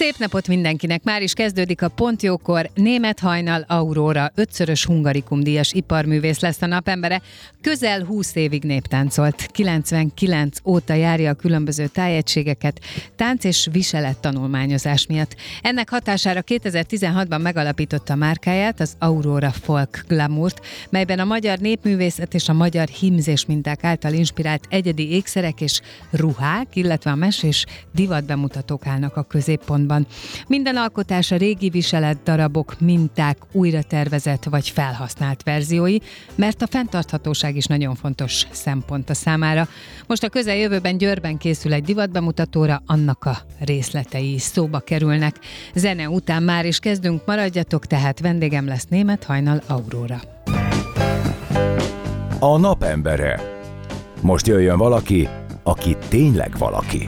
Szép napot mindenkinek! Már is kezdődik a Pontjókor. Német Hajnal Aurora, ötszörös hungarikum díjas iparművész lesz a napembere. Közel 20 évig néptáncolt. 99 óta járja a különböző tájegységeket tánc és viselet tanulmányozás miatt. Ennek hatására 2016-ban megalapította márkáját, az Aurora Folk Glamourt, melyben a magyar népművészet és a magyar himzés minták által inspirált egyedi ékszerek és ruhák, illetve a mesés divatbemutatók állnak a középpontban Múzeumban. Minden alkotás a régi viselet, darabok, minták, újra tervezett vagy felhasznált verziói, mert a fenntarthatóság is nagyon fontos szempont a számára. Most a közeljövőben Győrben készül egy divatbemutatóra, annak a részletei is szóba kerülnek. Zene után már is kezdünk, maradjatok, tehát vendégem lesz német hajnal Aurora. A napembere. Most jöjjön valaki, aki tényleg valaki.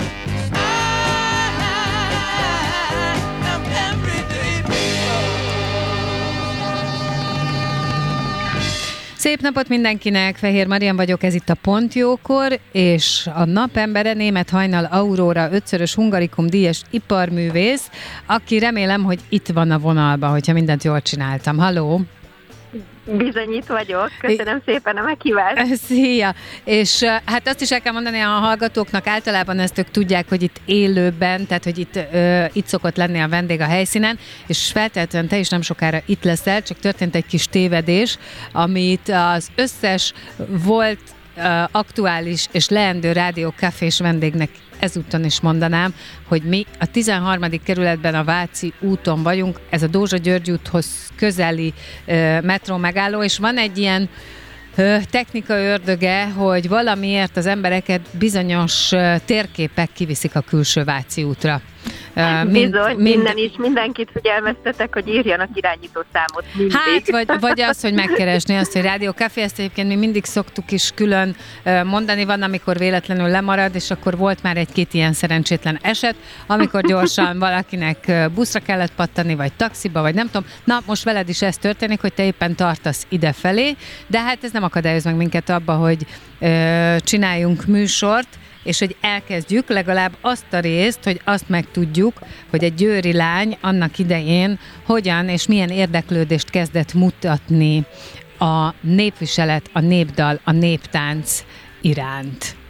Szép napot mindenkinek, Fehér Marian vagyok, ez itt a Pontjókor, és a napembere német hajnal Aurora ötszörös hungarikum díjas iparművész, aki remélem, hogy itt van a vonalban, hogyha mindent jól csináltam. Halló! Bizony itt vagyok. Köszönöm I- szépen a meghívást. Szia! És hát azt is el kell mondani a hallgatóknak, általában ezt ők tudják, hogy itt élőben, tehát hogy itt, uh, itt szokott lenni a vendég a helyszínen, és feltétlenül te is nem sokára itt leszel, csak történt egy kis tévedés, amit az összes volt aktuális és leendő rádió kafés vendégnek ezúton is mondanám, hogy mi a 13. kerületben a Váci úton vagyunk, ez a Dózsa György úthoz közeli uh, metró megálló, és van egy ilyen technika ördöge, hogy valamiért az embereket bizonyos térképek kiviszik a külső Váci útra. Mind, Bizony, mind, minden is, mindenkit figyelmeztetek, hogy írjanak irányító számot mindig. Hát, vagy, vagy az, hogy megkeresni azt, hogy Rádió Café, ezt egyébként mi mindig szoktuk is külön mondani, van, amikor véletlenül lemarad, és akkor volt már egy-két ilyen szerencsétlen eset, amikor gyorsan valakinek buszra kellett pattani, vagy taxiba, vagy nem tudom. Na, most veled is ez történik, hogy te éppen tartasz idefelé, de hát ez nem akadályoz meg minket abba, hogy ö, csináljunk műsort, és hogy elkezdjük legalább azt a részt, hogy azt megtudjuk, hogy egy győri lány annak idején hogyan és milyen érdeklődést kezdett mutatni a népviselet, a népdal, a néptánc iránt.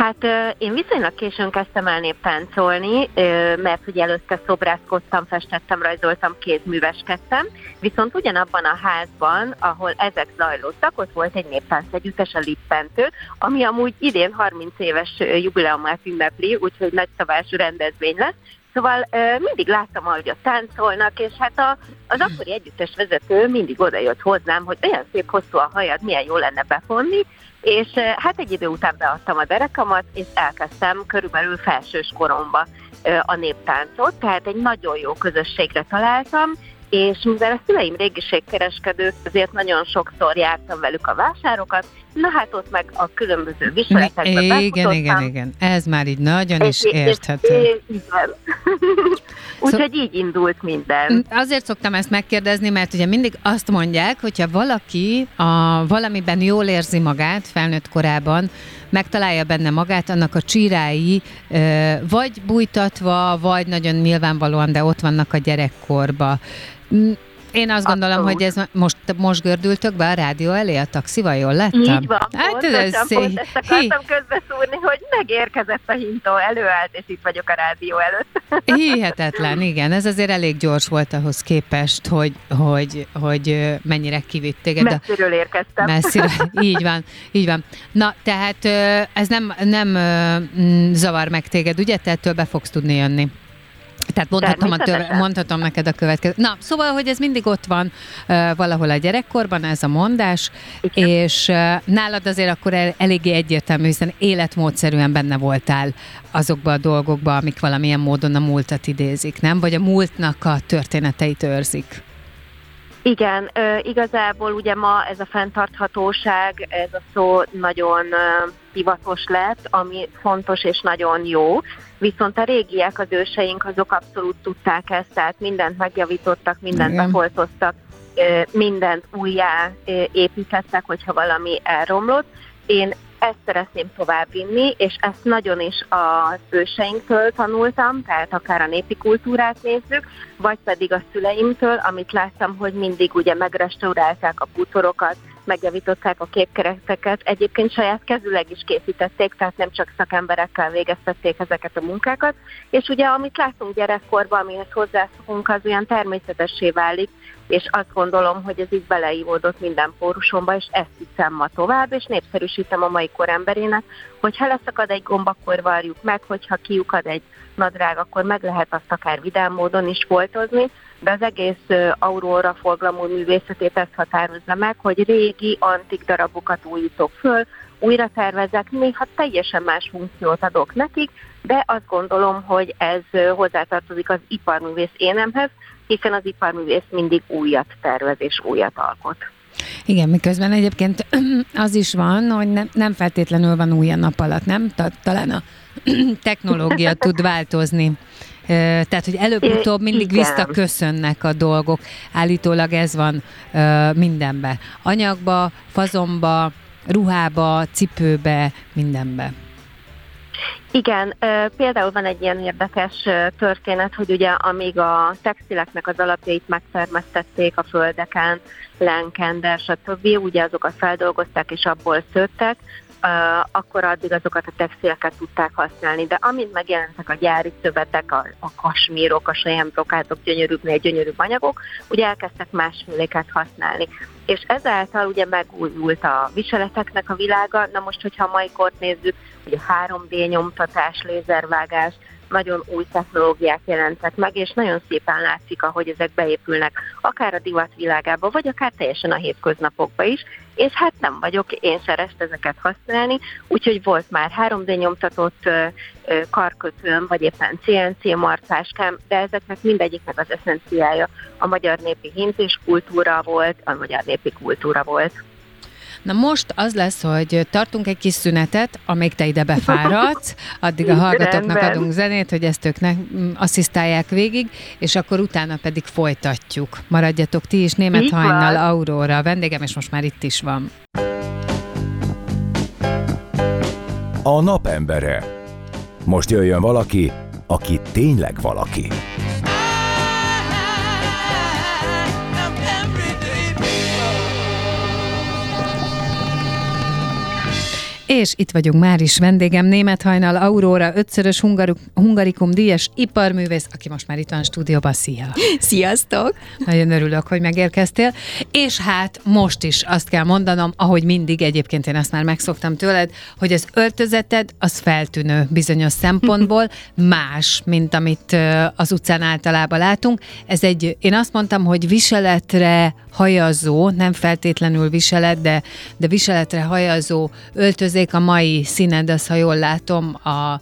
Hát én viszonylag későn kezdtem el néptáncolni, mert ugye előtte szobrászkodtam, festettem, rajzoltam, kézműveskedtem, viszont ugyanabban a házban, ahol ezek zajlottak, ott volt egy néptánc együttes, a Lippentő, ami amúgy idén 30 éves jubileumát ünnepli, úgyhogy nagy szavású rendezvény lesz, Szóval mindig láttam, ahogy a táncolnak, és hát a, az akkori együttes vezető mindig odajött hozzám, hogy olyan szép hosszú a hajad, milyen jó lenne befonni, és hát egy idő után beadtam a derekamat, és elkezdtem körülbelül felsős koromba a néptáncot, tehát egy nagyon jó közösségre találtam, és mivel a szüleim régiségkereskedők, ezért nagyon sokszor jártam velük a vásárokat, na hát ott meg a különböző viseletekben Igen, igen, igen, ez már így nagyon is érthető. Igen. Úgyhogy így indult minden. Azért szoktam ezt megkérdezni, mert ugye mindig azt mondják, hogyha valaki a valamiben jól érzi magát felnőtt korában, megtalálja benne magát, annak a csírái vagy bújtatva, vagy nagyon nyilvánvalóan, de ott vannak a gyerekkorba. Én azt gondolom, Abszolút. hogy ez most, most gördültök be a rádió elé a taxival, jól lettem? Így van, hát ez, ez pont ezt akartam közbeszúrni, hogy megérkezett a hintó, előállt, és itt vagyok a rádió előtt. Hihetetlen, igen, ez azért elég gyors volt ahhoz képest, hogy, hogy, hogy mennyire kivitt téged. Messziről érkeztem. Messziről, így van, így van. Na, tehát ez nem, nem zavar meg téged, ugye? Te ettől be fogsz tudni jönni. Tehát mondhatom, a tör, mondhatom neked a következő. Na, szóval, hogy ez mindig ott van uh, valahol a gyerekkorban, ez a mondás, Igen. és uh, nálad azért akkor el, eléggé egyértelmű, hiszen életmódszerűen benne voltál azokba a dolgokba, amik valamilyen módon a múltat idézik, nem? Vagy a múltnak a történeteit őrzik. Igen, igazából ugye ma ez a fenntarthatóság, ez a szó nagyon divatos lett, ami fontos és nagyon jó, viszont a régiek, az őseink, azok abszolút tudták ezt, tehát mindent megjavítottak, mindent befoltoztak, mindent újjá építettek, hogyha valami elromlott. Én ezt szeretném továbbvinni, és ezt nagyon is az őseinktől tanultam, tehát akár a népi kultúrát nézzük, vagy pedig a szüleimtől, amit láttam, hogy mindig ugye megrestaurálták a bútorokat, megjavították a képkereteket, egyébként saját kezüleg is készítették, tehát nem csak szakemberekkel végeztették ezeket a munkákat, és ugye amit látunk gyerekkorban, amihez hozzászokunk, az olyan természetessé válik, és azt gondolom, hogy ez így beleívódott minden pórusomba, és ezt hiszem ma tovább, és népszerűsítem a mai kor emberének, hogy ha leszakad egy gomb, akkor varjuk meg, hogyha kiukad egy nadrág, akkor meg lehet azt akár vidám módon is foltozni, de az egész Aurora forglamú művészetét ezt határozza meg, hogy régi, antik darabokat újítok föl, újra tervezek, néha teljesen más funkciót adok nekik, de azt gondolom, hogy ez hozzátartozik az iparművész énemhez, hiszen az iparművész mindig újat tervez és újat alkot. Igen, miközben egyébként az is van, hogy nem, nem feltétlenül van új a nap alatt, nem? talán a technológia tud változni. Tehát, hogy előbb-utóbb mindig visszaköszönnek a dolgok. Állítólag ez van mindenbe. Anyagba, fazomba, ruhába, cipőbe, mindenbe. Igen, például van egy ilyen érdekes történet, hogy ugye amíg a textileknek az alapjait megtermesztették a földeken, lenkender, stb., ugye azokat feldolgozták és abból szőttek, akkor addig azokat a textileket tudták használni. De amint megjelentek a gyári szövetek, a, a kasmírok, a sejembrokátok, gyönyörűbbnél gyönyörűbb anyagok, ugye elkezdtek másféléket használni. És ezáltal ugye megújult a viseleteknek a világa. Na most, hogyha a mai kort nézzük, a 3D nyomtatás, lézervágás, nagyon új technológiák jelentek meg, és nagyon szépen látszik, ahogy ezek beépülnek, akár a divat világába, vagy akár teljesen a hétköznapokba is, és hát nem vagyok én szerest ezeket használni, úgyhogy volt már 3D nyomtatott karkötőm, vagy éppen CNC marcáskám, de ezeknek mindegyiknek az eszenciája a magyar népi hint és kultúra volt, a magyar népi kultúra volt. Na most az lesz, hogy tartunk egy kis szünetet, amíg te ide befáradsz, addig a hallgatóknak adunk zenét, hogy ezt ők ne mm, asszisztálják végig, és akkor utána pedig folytatjuk. Maradjatok ti is, Német Hajnal, Aurora, a vendégem, és most már itt is van. A napembere. Most jöjjön valaki, aki tényleg valaki. És itt vagyunk már is vendégem, Német Hajnal Aurora, ötszörös hungar- hungarikum díjas iparművész, aki most már itt van a stúdióban. Szia! Sziasztok! Nagyon örülök, hogy megérkeztél. És hát most is azt kell mondanom, ahogy mindig, egyébként én ezt már megszoktam tőled, hogy az öltözeted az feltűnő bizonyos szempontból, más, mint amit az utcán általában látunk. Ez egy, én azt mondtam, hogy viseletre hajazó, nem feltétlenül viselet, de, de viseletre hajazó öltözés, a mai színed, az, ha jól látom, a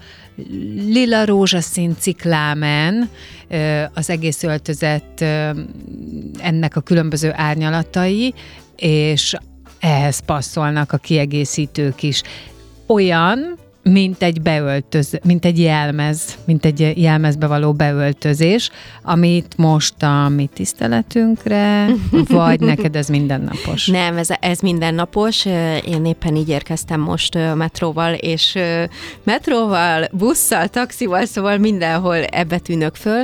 lila rózsaszín ciklámen, az egész öltözet ennek a különböző árnyalatai, és ehhez passzolnak a kiegészítők is. Olyan, mint egy beöltöz, mint egy jelmez, mint egy jelmezbe való beöltözés, amit most a mi tiszteletünkre, vagy neked ez mindennapos? Nem, ez, ez mindennapos. Én éppen így érkeztem most metróval, és metróval, busszal, taxival, szóval mindenhol ebbe tűnök föl.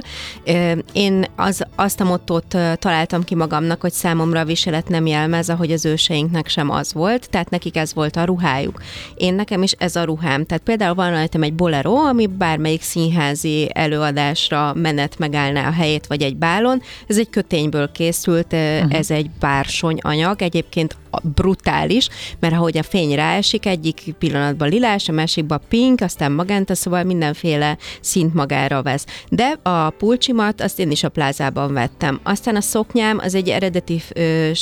Én az, azt a mottót találtam ki magamnak, hogy számomra a viselet nem jelmez, ahogy az őseinknek sem az volt, tehát nekik ez volt a ruhájuk. Én nekem is ez a ruhám, tehát például van rajtam egy bolero, ami bármelyik színházi előadásra menet megállná a helyét, vagy egy bálon. Ez egy kötényből készült, uh-huh. ez egy bársony anyag. Egyébként brutális, mert ahogy a fény ráesik, egyik pillanatban lilás, a másikban pink, aztán magenta, szóval mindenféle szint magára vesz. De a pulcsimat azt én is a plázában vettem. Aztán a szoknyám az egy eredeti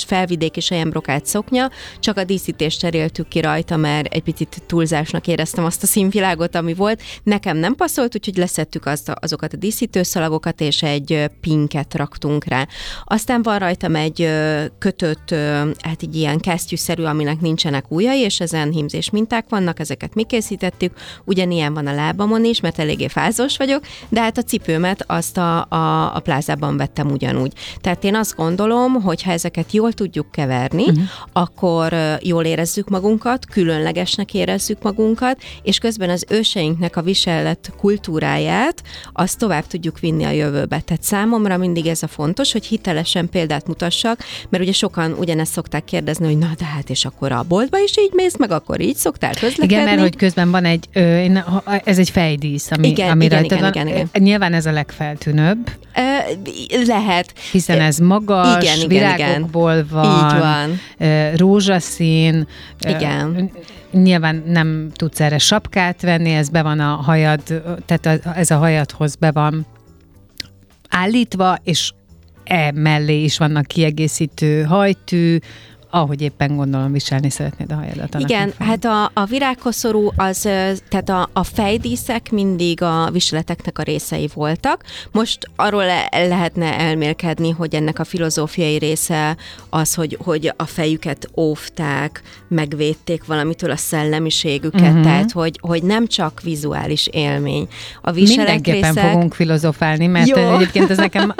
felvidéki sejembrokát szoknya, csak a díszítést cseréltük ki rajta, mert egy picit túlzásnak éreztem azt a színvilágot, ami volt. Nekem nem passzolt, úgyhogy leszettük azt a, azokat a díszítőszalagokat, és egy pinket raktunk rá. Aztán van rajtam egy kötött, hát így ilyen kesztyűszerű, aminek nincsenek ujjai, és ezen hímzés minták vannak, ezeket mi készítettük. Ugyanilyen van a lábamon is, mert eléggé fázós vagyok, de hát a cipőmet azt a, a, a plázában vettem ugyanúgy. Tehát én azt gondolom, hogy ha ezeket jól tudjuk keverni, uh-huh. akkor jól érezzük magunkat, különlegesnek érezzük magunkat, és közben az őseinknek a viselet kultúráját, azt tovább tudjuk vinni a jövőbe. Tehát számomra mindig ez a fontos, hogy hitelesen példát mutassak, mert ugye sokan ugyanezt szokták kérdezni, hogy na de hát és akkor a boltba is így mész, meg akkor így szoktál közlekedni. Igen, mert hogy közben van egy, ez egy fejdísz, ami, igen, ami igen, rajta igen, van. igen, igen. Nyilván ez a legfeltűnőbb. Lehet. Hiszen ez magas, igen, igen, virágokból igen. van, Így van. rózsaszín. Igen. Nyilván nem tudsz erre sapkát venni, ez be van a hajad, tehát ez a hajadhoz be van állítva, és e mellé is vannak kiegészítő hajtű, ahogy éppen gondolom viselni szeretnéd a hajadat. Igen, hát a, a virágkoszorú az, tehát a, a fejdíszek mindig a viseleteknek a részei voltak. Most arról le, lehetne elmélkedni, hogy ennek a filozófiai része az, hogy, hogy a fejüket óvták, megvédték valamitől a szellemiségüket, uh-huh. tehát hogy, hogy nem csak vizuális élmény. A Mindenképpen részek... fogunk filozofálni, mert Jó. egyébként ez nekem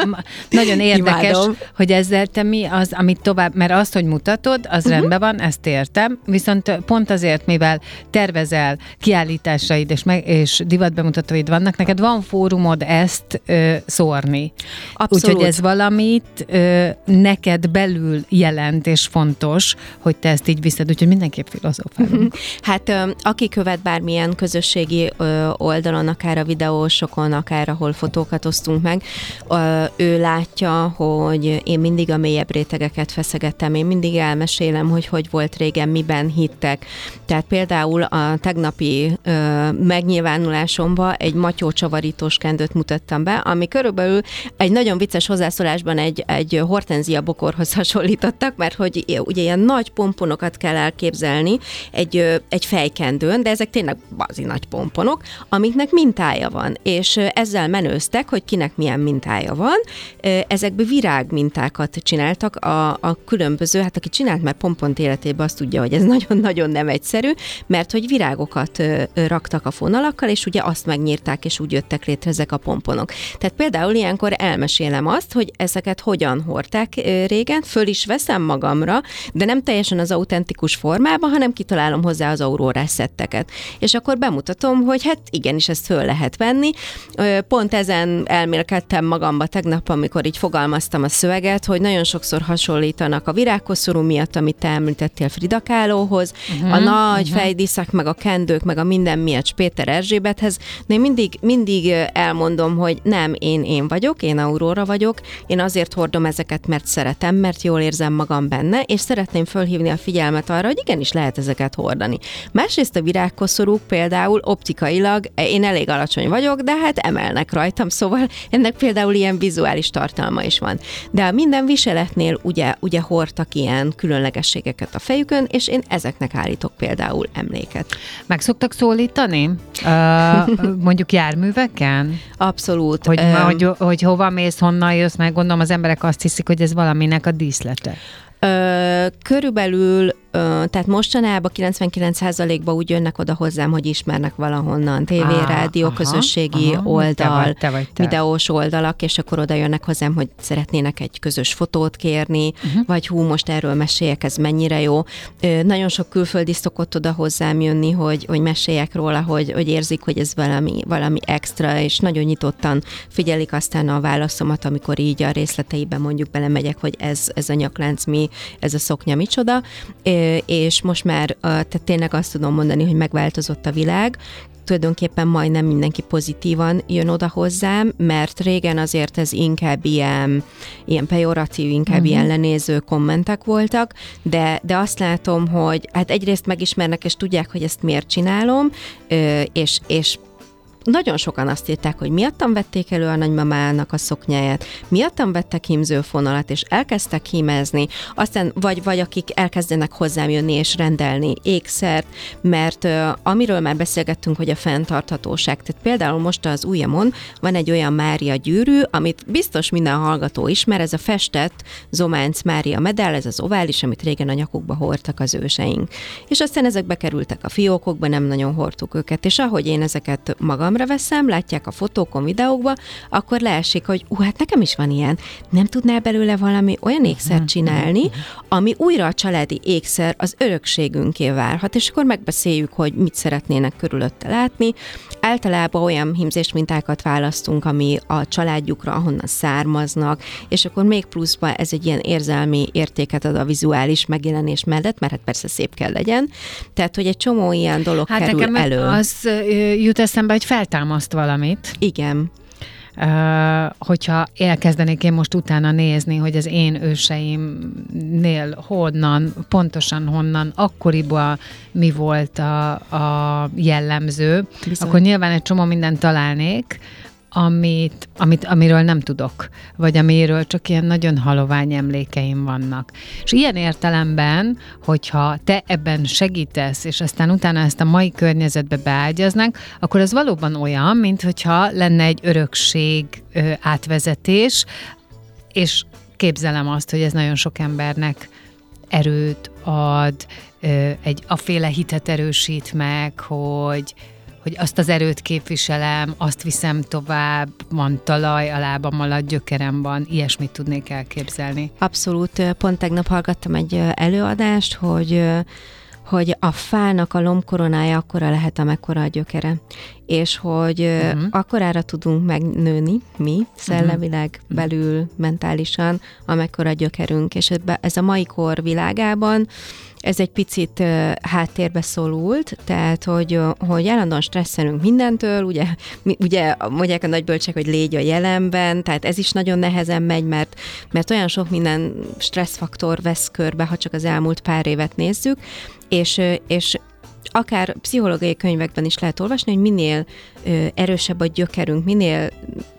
nagyon érdekes, Imádom. hogy ezzel te mi az, amit tovább, mert azt, hogy mutat, mutatod, az uh-huh. rendben van, ezt értem, viszont pont azért, mivel tervezel kiállításaid és, meg, és divatbemutatóid vannak, neked van fórumod ezt ö, szórni. Abszolút. Úgyhogy ez valamit ö, neked belül jelent, és fontos, hogy te ezt így viszed, úgyhogy mindenképp filozófálunk. Uh-huh. Hát ö, aki követ bármilyen közösségi ö, oldalon, akár a videósokon, akár ahol fotókat osztunk meg, ö, ő látja, hogy én mindig a mélyebb rétegeket feszegettem, én mindig el elmesélem, hogy hogy volt régen, miben hittek. Tehát például a tegnapi ö, megnyilvánulásomban egy matyó csavarítós kendőt mutattam be, ami körülbelül egy nagyon vicces hozzászólásban egy, egy hortenzia bokorhoz hasonlítottak, mert hogy ugye ilyen nagy pomponokat kell elképzelni egy, egy fejkendőn, de ezek tényleg bazi nagy pomponok, amiknek mintája van, és ezzel menőztek, hogy kinek milyen mintája van. Ezekből virág mintákat csináltak a, a különböző, hát aki csinált már pompont életében, azt tudja, hogy ez nagyon-nagyon nem egyszerű, mert hogy virágokat raktak a fonalakkal, és ugye azt megnyírták, és úgy jöttek létre ezek a pomponok. Tehát például ilyenkor elmesélem azt, hogy ezeket hogyan hordták régen, föl is veszem magamra, de nem teljesen az autentikus formában, hanem kitalálom hozzá az aurórás szetteket. És akkor bemutatom, hogy hát igenis ezt föl lehet venni. Pont ezen elmélkedtem magamba tegnap, amikor így fogalmaztam a szöveget, hogy nagyon sokszor hasonlítanak a virágkoszorú miatt, amit te említettél Frida Kahlohoz, uh-huh, a nagy uh-huh. fejdiszek, meg a kendők, meg a minden miatt Péter Erzsébethez, de én mindig, mindig elmondom, hogy nem, én én vagyok, én Aurora vagyok, én azért hordom ezeket, mert szeretem, mert jól érzem magam benne, és szeretném fölhívni a figyelmet arra, hogy igenis lehet ezeket hordani. Másrészt a virágkoszorúk például optikailag, én elég alacsony vagyok, de hát emelnek rajtam, szóval ennek például ilyen vizuális tartalma is van. De minden viseletnél ugye, ugye hordtak ilyen különlegességeket a fejükön, és én ezeknek állítok például emléket. Meg szoktak szólítani? Uh, mondjuk járműveken? Abszolút. Hogy, um, hogy, hogy hova mész, honnan jössz, meg gondolom az emberek azt hiszik, hogy ez valaminek a díszlete. Ö, körülbelül tehát mostanában 99%-ban úgy jönnek oda hozzám, hogy ismernek valahonnan, tévé, ah, rádió, aha, közösségi aha, oldal, te vagy, te vagy, te. videós oldalak, és akkor oda jönnek hozzám, hogy szeretnének egy közös fotót kérni, uh-huh. vagy hú, most erről meséljek, ez mennyire jó. Nagyon sok külföldi szokott oda hozzám jönni, hogy, hogy meséljek róla, hogy, hogy érzik, hogy ez valami, valami extra, és nagyon nyitottan figyelik aztán a válaszomat, amikor így a részleteiben mondjuk belemegyek, hogy ez, ez a nyaklánc mi, ez a szoknya micsoda és most már tehát tényleg azt tudom mondani, hogy megváltozott a világ, tulajdonképpen majdnem mindenki pozitívan jön oda hozzám, mert régen azért ez inkább ilyen, ilyen pejoratív, inkább uh-huh. ilyen lenéző kommentek voltak, de, de azt látom, hogy hát egyrészt megismernek, és tudják, hogy ezt miért csinálom, és, és nagyon sokan azt írták, hogy miattam vették elő a nagymamának a szoknyáját, miattam vettek hímzőfonalat, és elkezdtek hímezni, aztán vagy, vagy akik elkezdenek hozzám jönni és rendelni ékszert, mert amiről már beszélgettünk, hogy a fenntarthatóság, tehát például most az ujjamon van egy olyan Mária gyűrű, amit biztos minden hallgató ismer, ez a festett Zománc Mária medál, ez az ovális, amit régen a nyakukba hordtak az őseink. És aztán ezek bekerültek a fiókokba, nem nagyon hordtuk őket, és ahogy én ezeket magam magamra veszem, látják a fotókon, videókban, akkor leesik, hogy ú, hát nekem is van ilyen. Nem tudnál belőle valami olyan ékszert mhm, csinálni, mhm. ami újra a családi ékszer az örökségünké válhat, és akkor megbeszéljük, hogy mit szeretnének körülötte látni. Általában olyan hímzés mintákat választunk, ami a családjukra, ahonnan származnak, és akkor még pluszban ez egy ilyen érzelmi értéket ad a vizuális megjelenés mellett, mert hát persze szép kell legyen. Tehát, hogy egy csomó ilyen dolog hát kerül nekem elő. az jut eszembe, hogy fel feltámaszt valamit. Igen. Uh, hogyha elkezdenék én most utána nézni, hogy az én őseimnél honnan, pontosan honnan, akkoriban mi volt a, a jellemző, Bizony. akkor nyilván egy csomó mindent találnék, amit, amit, amiről nem tudok, vagy amiről csak ilyen nagyon halovány emlékeim vannak. És ilyen értelemben, hogyha te ebben segítesz, és aztán utána ezt a mai környezetbe beágyaznak, akkor az valóban olyan, mint hogyha lenne egy örökség ö, átvezetés, és képzelem azt, hogy ez nagyon sok embernek erőt ad, egy aféle hitet erősít meg, hogy, hogy azt az erőt képviselem, azt viszem tovább, van talaj a lábam alatt, gyökerem van, ilyesmit tudnék elképzelni. Abszolút, pont tegnap hallgattam egy előadást, hogy hogy a fának a lombkoronája akkora lehet, amekkora a gyökere. És hogy uh-huh. akkorára tudunk megnőni mi, szellemileg, uh-huh. belül, mentálisan, amekkora a gyökerünk. És ez a mai kor világában ez egy picit háttérbe szólult, tehát hogy, hogy állandóan stresszelünk mindentől, ugye, mi, ugye mondják a nagybölcsek, hogy légy a jelenben, tehát ez is nagyon nehezen megy, mert, mert olyan sok minden stresszfaktor vesz körbe, ha csak az elmúlt pár évet nézzük, és, és akár pszichológiai könyvekben is lehet olvasni, hogy minél erősebb a gyökerünk, minél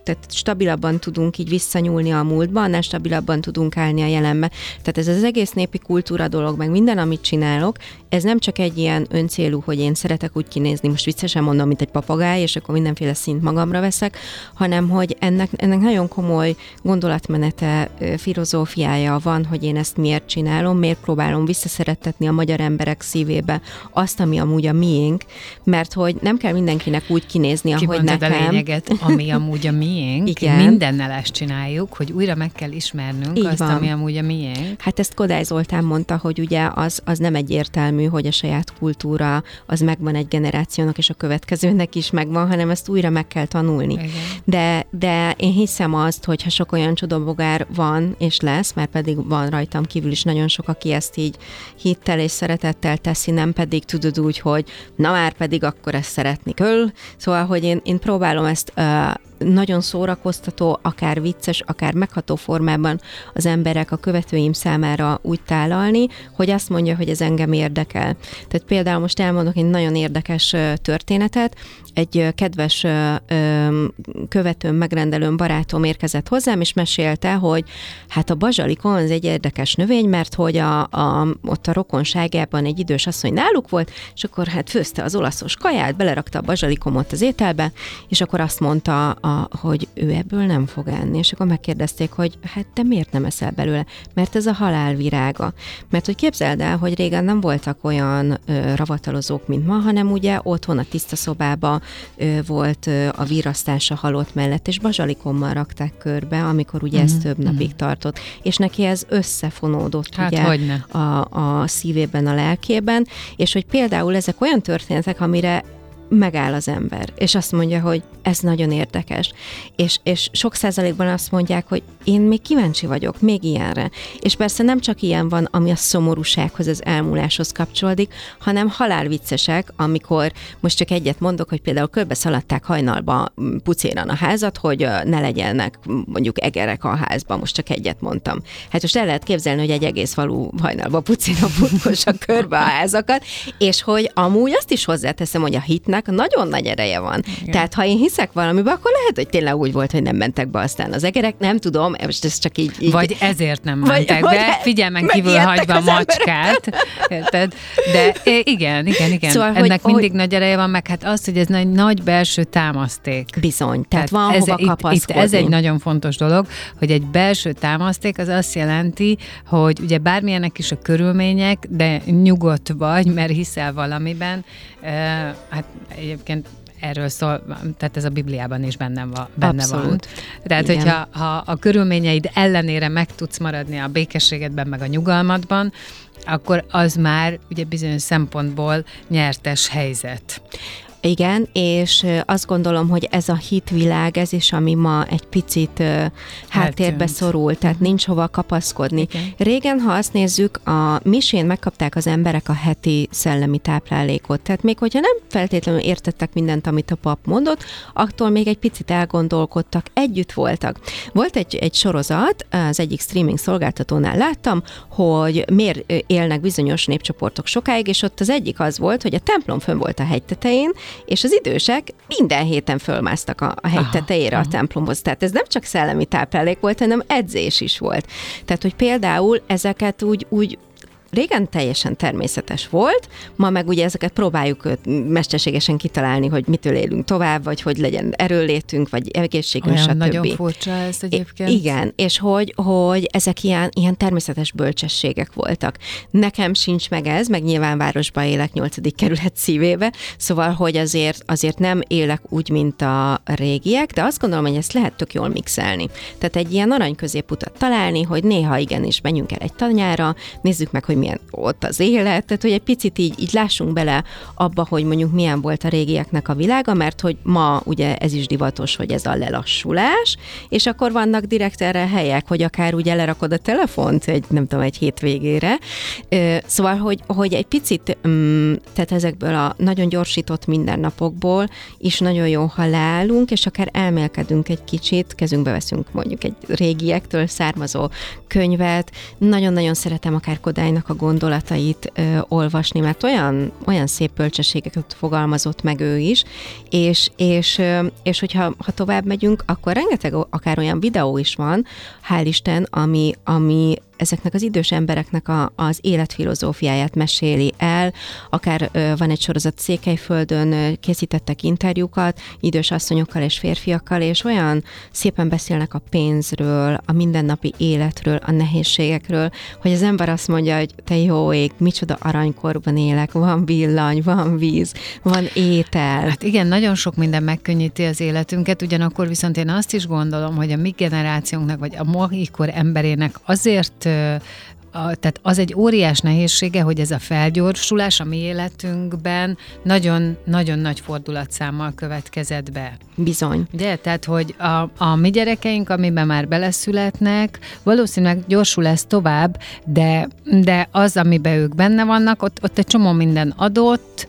tehát stabilabban tudunk így visszanyúlni a múltba, annál stabilabban tudunk állni a jelenbe. Tehát ez az egész népi kultúra dolog, meg minden, amit csinálok, ez nem csak egy ilyen öncélú, hogy én szeretek úgy kinézni, most viccesen mondom, mint egy papagáj, és akkor mindenféle szint magamra veszek, hanem hogy ennek, ennek nagyon komoly gondolatmenete, filozófiája van, hogy én ezt miért csinálom, miért próbálom visszaszerettetni a magyar emberek szívébe azt, ami amúgy a miénk, mert hogy nem kell mindenkinek úgy kinézni, ahogy nekem. a lényeget, ami amúgy a miénk. Igen. Mindennel ezt csináljuk, hogy újra meg kell ismernünk Így azt, van. ami amúgy a miénk. Hát ezt Kodály Zoltán mondta, hogy ugye az, az nem egyértelmű, hogy a saját kultúra az megvan egy generációnak, és a következőnek is megvan, hanem ezt újra meg kell tanulni. Igen. De, de én hiszem azt, hogy ha sok olyan csodabogár van, és lesz, mert pedig van rajtam kívül is nagyon sok, aki ezt így hittel és szeretettel teszi, nem pedig tudod úgy, hogy na már pedig akkor ezt szeretni kell. Szóval, hogy én, én próbálom ezt uh, nagyon szórakoztató, akár vicces, akár megható formában az emberek a követőim számára úgy tálalni, hogy azt mondja, hogy ez engem érdekel. Tehát például most elmondok egy nagyon érdekes történetet. Egy kedves követőm, megrendelőm, barátom érkezett hozzám, és mesélte, hogy hát a bazsalikon az egy érdekes növény, mert hogy a, a, ott a rokonságában egy idős asszony náluk volt, és akkor hát főzte az olaszos kaját, belerakta a bazsalikomot az ételbe, és akkor azt mondta a hogy ő ebből nem fog enni. És akkor megkérdezték, hogy hát te miért nem eszel belőle? Mert ez a halál virága. Mert hogy képzeld el, hogy régen nem voltak olyan ö, ravatalozók, mint ma, hanem ugye otthon a tiszta szobába ö, volt ö, a virasztás a halott mellett, és bazsalikommal rakták körbe, amikor ugye uh-huh, ez mhm, több uh-huh. napig tartott. És neki ez összefonódott hát, ugye a, a szívében, a lelkében, és hogy például ezek olyan történetek, amire megáll az ember, és azt mondja, hogy ez nagyon érdekes. És, és sok százalékban azt mondják, hogy én még kíváncsi vagyok, még ilyenre. És persze nem csak ilyen van, ami a szomorúsághoz, az elmúláshoz kapcsolódik, hanem halálviccesek, amikor most csak egyet mondok, hogy például körbe szaladták hajnalba pucéran a házat, hogy ne legyenek mondjuk egerek a házban, most csak egyet mondtam. Hát most el lehet képzelni, hogy egy egész falu hajnalba pucéran futkossa körbe a házakat, és hogy amúgy azt is hozzáteszem, hogy a hitnek nagyon nagy ereje van. Igen. Tehát ha én hiszek valamibe, akkor lehet, hogy tényleg úgy volt, hogy nem mentek be aztán az egerek, nem tudom, most ez csak így... így... Vagy ezért nem mentek vagy, be, figyelmen kívül hagyva a macskát. Érted? De igen, igen, igen. Szóval, Ennek hogy, mindig hogy... nagy ereje van, meg hát az, hogy ez egy nagy belső támaszték. Bizony, tehát, tehát van ez, hova itt, itt ez egy nagyon fontos dolog, hogy egy belső támaszték az azt jelenti, hogy ugye bármilyenek is a körülmények, de nyugodt vagy, mert hiszel valamiben, hát egyébként erről szól, tehát ez a Bibliában is benne van. Benne Abszolút. van. Tehát, Igen. hogyha ha a körülményeid ellenére meg tudsz maradni a békességedben, meg a nyugalmadban, akkor az már ugye bizonyos szempontból nyertes helyzet. Igen, és azt gondolom, hogy ez a hitvilág, ez is, ami ma egy picit háttérbe szorul, tehát nincs hova kapaszkodni. Igen. Régen, ha azt nézzük, a misén megkapták az emberek a heti szellemi táplálékot, tehát még hogyha nem feltétlenül értettek mindent, amit a pap mondott, attól még egy picit elgondolkodtak, együtt voltak. Volt egy, egy sorozat, az egyik streaming szolgáltatónál láttam, hogy miért élnek bizonyos népcsoportok sokáig, és ott az egyik az volt, hogy a templom fönn volt a hegy tetején, és az idősek minden héten fölmásztak a, a hegy tetejére aha. a templomhoz. Tehát ez nem csak szellemi táplálék volt, hanem edzés is volt. Tehát, hogy például ezeket úgy, úgy régen teljesen természetes volt, ma meg ugye ezeket próbáljuk mesterségesen kitalálni, hogy mitől élünk tovább, vagy hogy legyen erőlétünk, vagy egészségünk, Olyan stb. nagyon furcsa ez egyébként. Igen, és hogy, hogy ezek ilyen, ilyen természetes bölcsességek voltak. Nekem sincs meg ez, meg nyilván városban élek 8. kerület szívébe, szóval, hogy azért, azért nem élek úgy, mint a régiek, de azt gondolom, hogy ezt lehet tök jól mixelni. Tehát egy ilyen arany középutat találni, hogy néha igenis menjünk el egy tanyára, nézzük meg, hogy milyen ott az élet, tehát hogy egy picit így, így lássunk bele abba, hogy mondjuk milyen volt a régieknek a világa, mert hogy ma ugye ez is divatos, hogy ez a lelassulás, és akkor vannak direkt erre helyek, hogy akár ugye lerakod a telefont egy, nem tudom, egy hétvégére. Szóval, hogy, hogy egy picit, mm, tehát ezekből a nagyon gyorsított mindennapokból is nagyon jó, ha leállunk, és akár elmélkedünk egy kicsit, kezünkbe veszünk mondjuk egy régiektől származó könyvet. Nagyon-nagyon szeretem akár Kodálynak a a gondolatait ö, olvasni, mert olyan, olyan szép bölcsességeket fogalmazott meg ő is, és, és, ö, és hogyha ha tovább megyünk, akkor rengeteg akár olyan videó is van, hál' Isten, ami, ami ezeknek az idős embereknek a, az életfilozófiáját meséli el, akár ö, van egy sorozat Székelyföldön, ö, készítettek interjúkat ég asszonyokkal és férfiakkal, és olyan szépen beszélnek a pénzről, a mindennapi életről, a nehézségekről, hogy az ember azt mondja, hogy te jó ég, micsoda aranykorban élek, van villany, van víz, van étel. Hát igen, nagyon sok minden megkönnyíti az életünket, ugyanakkor viszont én azt is gondolom, hogy a mi generációnknak, vagy a mai kor emberének azért a, tehát az egy óriás nehézsége, hogy ez a felgyorsulás a mi életünkben nagyon-nagyon nagy fordulatszámmal következett be. Bizony. Ugye? Tehát, hogy a, a mi gyerekeink, amiben már beleszületnek, valószínűleg gyorsul ez tovább, de, de az, amiben ők benne vannak, ott, ott egy csomó minden adott,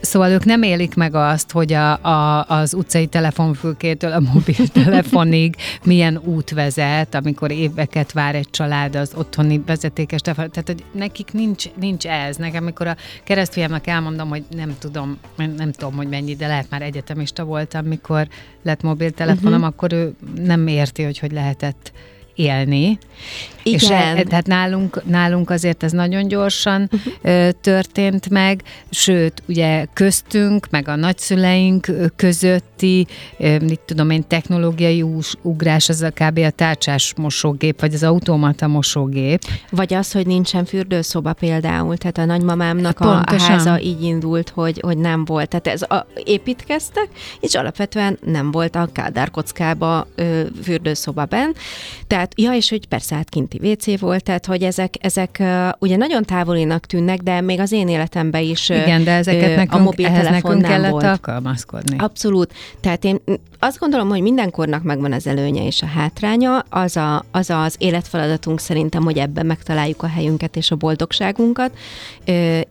Szóval ők nem élik meg azt, hogy a, a, az utcai telefonfülkétől a mobiltelefonig milyen út vezet, amikor éveket vár egy család az otthoni vezetékes telefon. Tehát, hogy nekik nincs, nincs ez. Nekem, amikor a keresztfiamnak elmondom, hogy nem tudom, nem tudom, hogy mennyi, de lehet már egyetemista voltam, mikor lett mobiltelefonom, uh-huh. akkor ő nem érti, hogy hogy lehetett élni. Igen. És e, tehát nálunk, nálunk azért ez nagyon gyorsan uh-huh. történt meg, sőt, ugye köztünk, meg a nagyszüleink közötti, mit tudom én, technológiai ugrás, az a kb. a tárcsás mosógép, vagy az automata mosógép. Vagy az, hogy nincsen fürdőszoba például, tehát a nagymamámnak a, a háza így indult, hogy, hogy nem volt. Tehát ez a, építkeztek, és alapvetően nem volt a kádárkockába ö, fürdőszoba benn. Tehát tehát, ja, és hogy persze hát kinti WC volt, tehát hogy ezek, ezek ugye nagyon távolinak tűnnek, de még az én életemben is Igen, de ezeket nekünk, a mobiltelefon nekünk kellett volt. alkalmazkodni. Abszolút. Tehát én azt gondolom, hogy mindenkornak megvan az előnye és a hátránya. Az, a, az az életfeladatunk szerintem, hogy ebben megtaláljuk a helyünket és a boldogságunkat,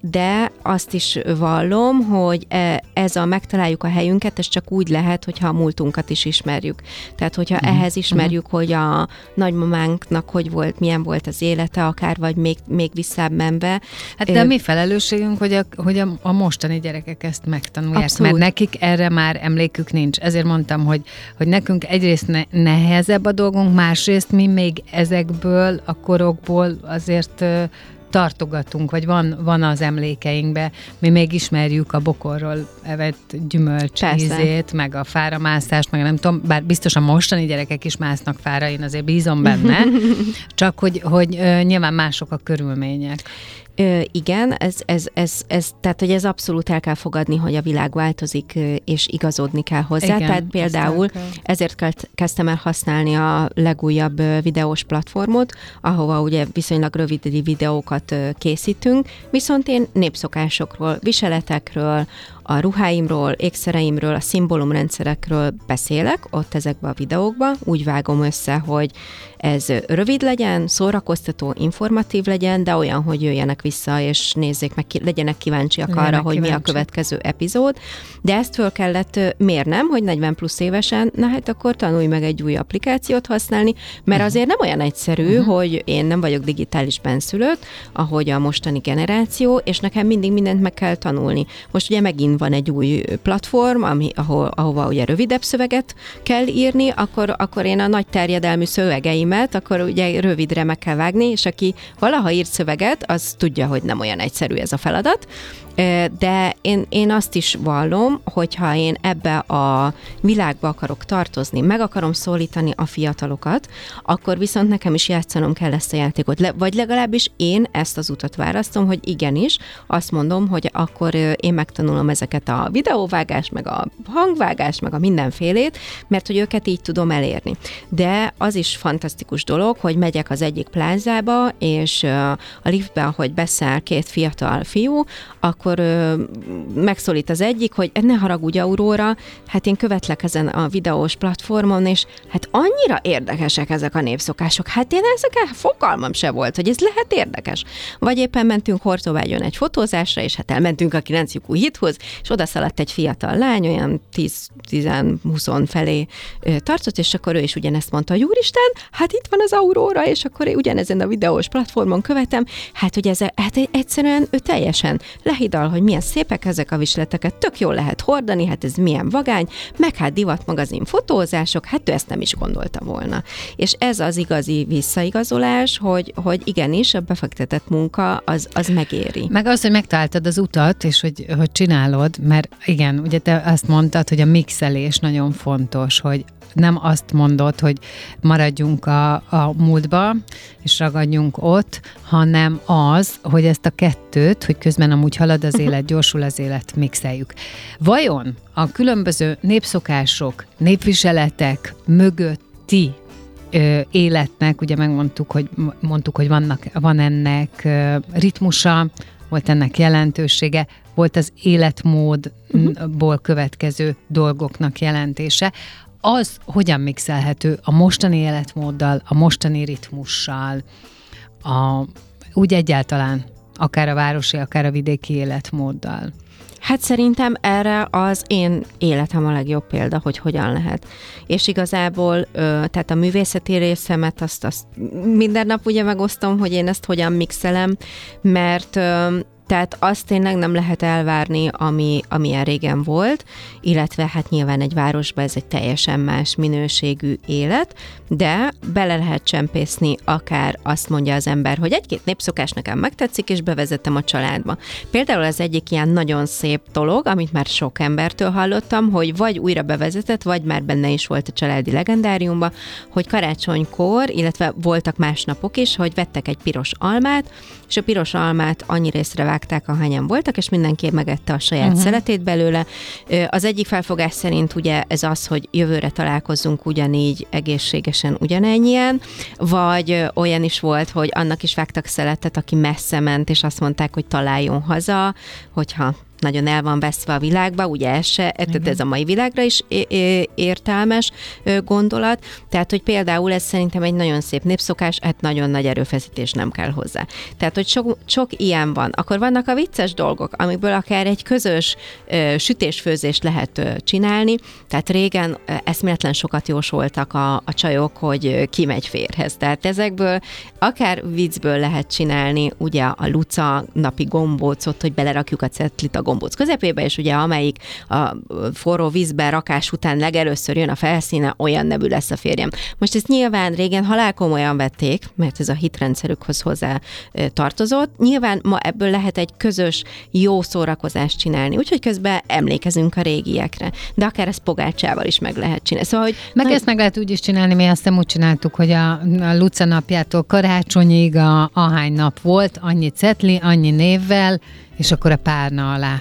de azt is vallom, hogy e, ez a megtaláljuk a helyünket, ez csak úgy lehet, hogyha a múltunkat is ismerjük. Tehát, hogyha uh-huh. ehhez ismerjük, uh-huh. hogy a nagymamánknak hogy volt, milyen volt az élete, akár vagy még, még visszább menve. Hát de a mi felelősségünk, hogy a, hogy a, a mostani gyerekek ezt megtanulják, Abszolút. mert nekik erre már emlékük nincs. Ezért mondtam, hogy, hogy nekünk egyrészt ne, nehezebb a dolgunk, másrészt mi még ezekből a korokból azért tartogatunk, vagy van, van az emlékeinkbe. Mi még ismerjük a bokorról evett gyümölcs Persze. ízét, meg a fáramászást, meg nem tudom, bár biztos a mostani gyerekek is másznak fára, én azért bízom benne, csak hogy, hogy nyilván mások a körülmények. Ö, igen, ez, ez, ez, ez, tehát hogy ez abszolút el kell fogadni, hogy a világ változik, és igazodni kell hozzá. Igen, tehát például ezért kezdtem el használni a legújabb videós platformot, ahova ugye viszonylag rövid videókat készítünk, viszont én népszokásokról, viseletekről, a ruháimról, ékszereimről, a szimbólumrendszerekről beszélek ott ezekben a videókban, úgy vágom össze, hogy ez rövid legyen, szórakoztató, informatív legyen, de olyan, hogy jöjjenek vissza, és nézzék meg, legyenek kíváncsiak legyenek arra, kíváncsi. hogy mi a következő epizód. De ezt föl kellett mérnem, hogy 40 plusz évesen, na hát akkor tanulj meg egy új applikációt használni, mert uh-huh. azért nem olyan egyszerű, uh-huh. hogy én nem vagyok digitális benszülött, ahogy a mostani generáció, és nekem mindig mindent meg kell tanulni. Most ugye megint van egy új platform, ami, ahol, ahova ugye rövidebb szöveget kell írni, akkor, akkor én a nagy terjedelmű szövegeimet, akkor ugye rövidre meg kell vágni, és aki valaha írt szöveget, az tudja, hogy nem olyan egyszerű ez a feladat, de én, én azt is vallom, hogyha én ebbe a világba akarok tartozni, meg akarom szólítani a fiatalokat, akkor viszont nekem is játszanom kell ezt a játékot. Le, vagy legalábbis én ezt az utat választom, hogy igenis, azt mondom, hogy akkor én megtanulom ezeket a videóvágást, meg a hangvágást, meg a mindenfélét, mert hogy őket így tudom elérni. De az is fantasztikus dolog, hogy megyek az egyik plázába, és a liftben, hogy beszáll két fiatal fiú, akkor akkor ö, megszólít az egyik, hogy ne haragudj Aurora, hát én követlek ezen a videós platformon, és hát annyira érdekesek ezek a népszokások. Hát én ezekkel fogalmam se volt, hogy ez lehet érdekes. Vagy éppen mentünk Hortobágyon egy fotózásra, és hát elmentünk a 9 lyukú és oda szaladt egy fiatal lány, olyan 10-20 felé tartott, és akkor ő is ugyanezt mondta, hogy úristen, hát itt van az Aurora, és akkor ugyanezen a videós platformon követem, hát hogy ez hát egyszerűen ő teljesen lehid oldal, hogy milyen szépek ezek a visleteket, tök jól lehet hordani, hát ez milyen vagány, meg hát divatmagazin fotózások, hát ő ezt nem is gondolta volna. És ez az igazi visszaigazolás, hogy, hogy igenis a befektetett munka az, az megéri. Meg az, hogy megtaláltad az utat, és hogy, hogy csinálod, mert igen, ugye te azt mondtad, hogy a mixelés nagyon fontos, hogy nem azt mondod, hogy maradjunk a, a múltba, és ragadjunk ott, hanem az, hogy ezt a kettőt, hogy közben amúgy halad az élet, gyorsul az élet, mixeljük. Vajon a különböző népszokások, népviseletek mögötti ö, életnek, ugye megmondtuk, hogy mondtuk, hogy vannak, van ennek ö, ritmusa, volt ennek jelentősége, volt az életmódból következő dolgoknak jelentése az hogyan mixelhető a mostani életmóddal, a mostani ritmussal, a, úgy egyáltalán, akár a városi, akár a vidéki életmóddal? Hát szerintem erre az én életem a legjobb példa, hogy hogyan lehet. És igazából, tehát a művészeti részemet azt, azt minden nap ugye megosztom, hogy én ezt hogyan mixelem, mert tehát azt tényleg nem lehet elvárni, ami, amilyen régen volt, illetve hát nyilván egy városban ez egy teljesen más minőségű élet, de bele lehet csempészni, akár azt mondja az ember, hogy egy-két népszokás nekem megtetszik, és bevezettem a családba. Például az egyik ilyen nagyon szép dolog, amit már sok embertől hallottam, hogy vagy újra bevezetett, vagy már benne is volt a családi legendáriumba, hogy karácsonykor, illetve voltak más napok is, hogy vettek egy piros almát, és a piros almát annyi részre vágták, ahányan voltak, és mindenki megette a saját uh-huh. szeletét belőle. Az egyik felfogás szerint ugye ez az, hogy jövőre találkozzunk ugyanígy egészségesen ugyanennyien, vagy olyan is volt, hogy annak is vágtak szeletet, aki messze ment, és azt mondták, hogy találjon haza, hogyha nagyon el van veszve a világba, ugye ez se, tehát ez a mai világra is értelmes gondolat, tehát hogy például ez szerintem egy nagyon szép népszokás, hát nagyon nagy erőfeszítés nem kell hozzá. Tehát, hogy sok, sok ilyen van. Akkor vannak a vicces dolgok, amikből akár egy közös sütésfőzést lehet csinálni, tehát régen eszméletlen sokat jósoltak a, a csajok, hogy kimegy férhez. Tehát ezekből akár viccből lehet csinálni, ugye a luca napi gombócot, hogy belerakjuk a cetlit a gombóc közepébe, és ugye amelyik a forró vízben rakás után legelőször jön a felszíne, olyan nevű lesz a férjem. Most ezt nyilván régen halálkomolyan vették, mert ez a hitrendszerükhoz hozzá tartozott. Nyilván ma ebből lehet egy közös, jó szórakozást csinálni, úgyhogy közben emlékezünk a régiekre. De akár ezt pogácsával is meg lehet csinálni. Szóval, hogy meg na... ezt meg lehet úgy is csinálni, mi azt nem úgy csináltuk, hogy a, a Luca napjától karácsonyig a, ahány nap volt, annyi cetli, annyi névvel, és akkor a párna alá.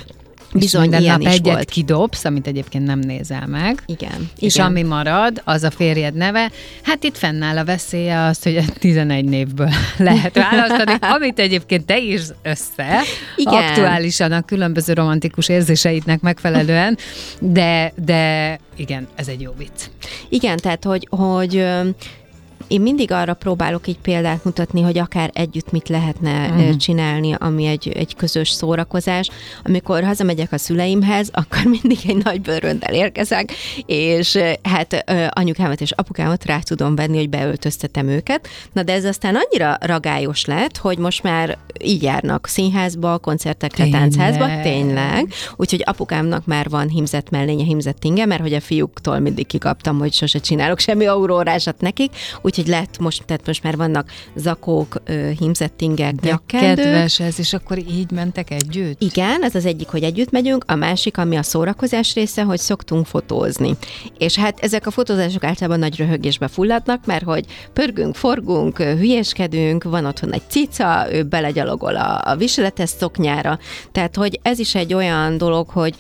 Bizony, minden ilyen nap egyet volt. kidobsz, amit egyébként nem nézel meg. Igen. És igen. ami marad, az a férjed neve. Hát itt fennáll a veszélye az, hogy 11 névből lehet választani, amit egyébként te is össze, igen. aktuálisan a különböző romantikus érzéseidnek megfelelően, de, de igen, ez egy jó vicc. Igen, tehát, hogy, hogy én mindig arra próbálok egy példát mutatni, hogy akár együtt mit lehetne uh-huh. csinálni, ami egy, egy közös szórakozás. Amikor hazamegyek a szüleimhez, akkor mindig egy nagy bőröndel érkezek, és hát anyukámat és apukámat rá tudom venni, hogy beöltöztetem őket. Na de ez aztán annyira ragályos lett, hogy most már így járnak színházba, koncertekre, tényleg. táncházba, tényleg. Úgyhogy apukámnak már van himzett mellénye, himzett inge, mert hogy a fiúktól mindig kikaptam, hogy sose csinálok semmi aurórásat nekik, úgyhogy lett most, tehát most már vannak zakók, himzettingek, nyakkendők. kedves ez, és akkor így mentek együtt? Igen, ez az egyik, hogy együtt megyünk, a másik, ami a szórakozás része, hogy szoktunk fotózni. És hát ezek a fotózások általában nagy röhögésbe fulladnak, mert hogy pörgünk, forgunk, hülyeskedünk, van otthon egy cica, ő belegyalogol a, a viseletes szoknyára, tehát hogy ez is egy olyan dolog, hogy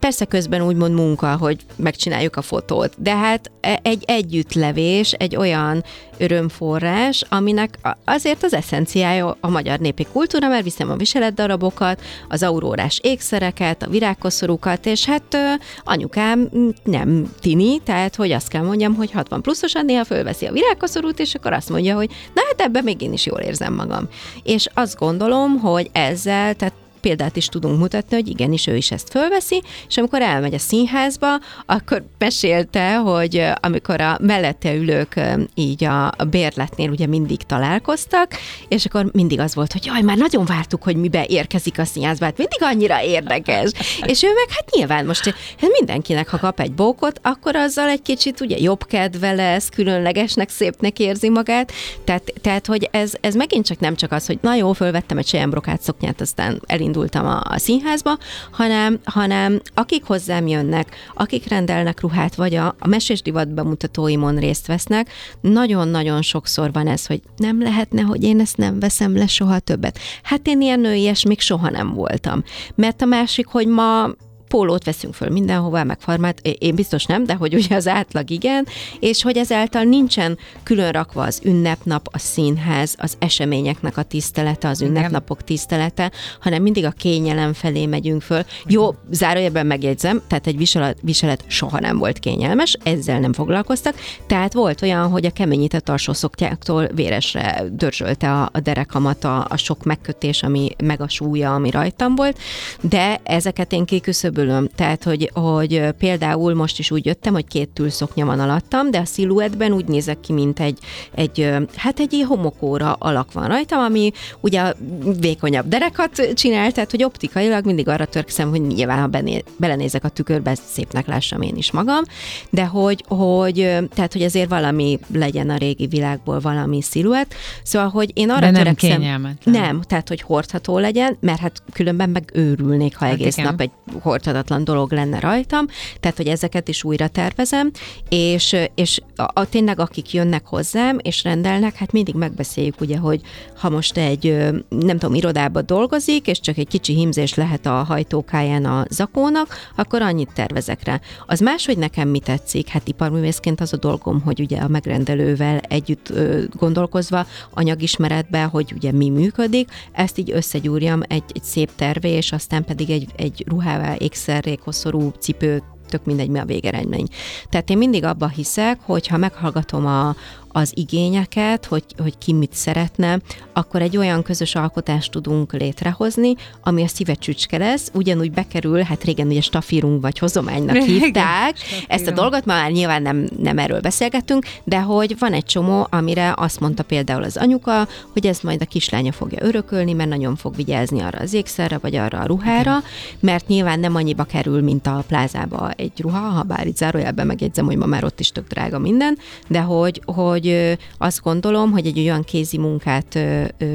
Persze közben úgymond munka, hogy megcsináljuk a fotót, de hát e, egy együttlevés, egy olyan örömforrás, aminek azért az eszenciája a magyar népi kultúra, mert viszem a viseletdarabokat, az aurórás ékszereket, a virágkoszorúkat, és hát anyukám nem tini, tehát hogy azt kell mondjam, hogy 60 pluszosan néha fölveszi a virágkoszorút, és akkor azt mondja, hogy na hát ebben még én is jól érzem magam. És azt gondolom, hogy ezzel, tehát példát is tudunk mutatni, hogy igenis ő is ezt fölveszi, és amikor elmegy a színházba, akkor mesélte, hogy amikor a mellette ülők így a, bérletnél ugye mindig találkoztak, és akkor mindig az volt, hogy jaj, már nagyon vártuk, hogy mibe érkezik a színházba, hát mindig annyira érdekes. és ő meg hát nyilván most hát mindenkinek, ha kap egy bókot, akkor azzal egy kicsit ugye jobb kedve lesz, különlegesnek, szépnek érzi magát, tehát, tehát hogy ez, ez megint csak nem csak az, hogy na jó, fölvettem egy sejembrokát szoknyát, aztán elindult elindultam a, a színházba, hanem, hanem akik hozzám jönnek, akik rendelnek ruhát, vagy a, a mesés divat bemutatóimon részt vesznek, nagyon-nagyon sokszor van ez, hogy nem lehetne, hogy én ezt nem veszem le soha többet. Hát én ilyen nőies még soha nem voltam. Mert a másik, hogy ma pólót veszünk föl mindenhova, meg farmát, én biztos nem, de hogy ugye az átlag igen, és hogy ezáltal nincsen külön rakva az ünnepnap, a színház, az eseményeknek a tisztelete, az ünnepnapok tisztelete, hanem mindig a kényelem felé megyünk föl. Jó, zárójelben megjegyzem, tehát egy viselet, viselet soha nem volt kényelmes, ezzel nem foglalkoztak, tehát volt olyan, hogy a keményített alsó szoktyáktól véresre dörzsölte a, a derekamat a, a sok megkötés, ami meg a súlya, ami rajtam volt, de ezeket én kiküszöböltem bőlöm. Tehát, hogy, hogy például most is úgy jöttem, hogy két tülszoknya van alattam, de a sziluettben úgy nézek ki, mint egy, egy hát egy homokóra alak van rajtam, ami ugye vékonyabb derekat csinál, tehát, hogy optikailag mindig arra törkszem, hogy nyilván, ha bené, belenézek a tükörbe, szépnek lássam én is magam, de hogy, hogy tehát, hogy azért valami legyen a régi világból valami sziluett, szóval, hogy én arra de nem törekszem, nem, tehát, hogy hordható legyen, mert hát különben meg őrülnék, ha hát egész igen. nap egy hordható megfordíthatatlan dolog lenne rajtam, tehát hogy ezeket is újra tervezem, és, és a, a, tényleg akik jönnek hozzám és rendelnek, hát mindig megbeszéljük ugye, hogy ha most egy, nem tudom, irodába dolgozik, és csak egy kicsi himzés lehet a hajtókáján a zakónak, akkor annyit tervezek rá. Az más, hogy nekem mi tetszik, hát iparművészként az a dolgom, hogy ugye a megrendelővel együtt gondolkozva, anyagismeretbe, hogy ugye mi működik, ezt így összegyúrjam egy, egy szép tervé, és aztán pedig egy, egy ruhává ékszerrék, hosszorú cipőt tök mindegy, mi a végeredmény. Tehát én mindig abba hiszek, hogy ha meghallgatom a, az igényeket, hogy, hogy ki mit szeretne, akkor egy olyan közös alkotást tudunk létrehozni, ami a szíve csücske lesz, ugyanúgy bekerül, hát régen ugye stafírunk vagy hozománynak hívták, ezt a dolgot már nyilván nem, nem erről beszélgetünk, de hogy van egy csomó, amire azt mondta például az anyuka, hogy ez majd a kislánya fogja örökölni, mert nagyon fog vigyázni arra az ékszerre, vagy arra a ruhára, mert nyilván nem annyiba kerül, mint a plázába egy ruha, ha bár itt zárójelben megjegyzem, hogy ma már ott is tök drága minden, de hogy, hogy hogy azt gondolom, hogy egy olyan kézi munkát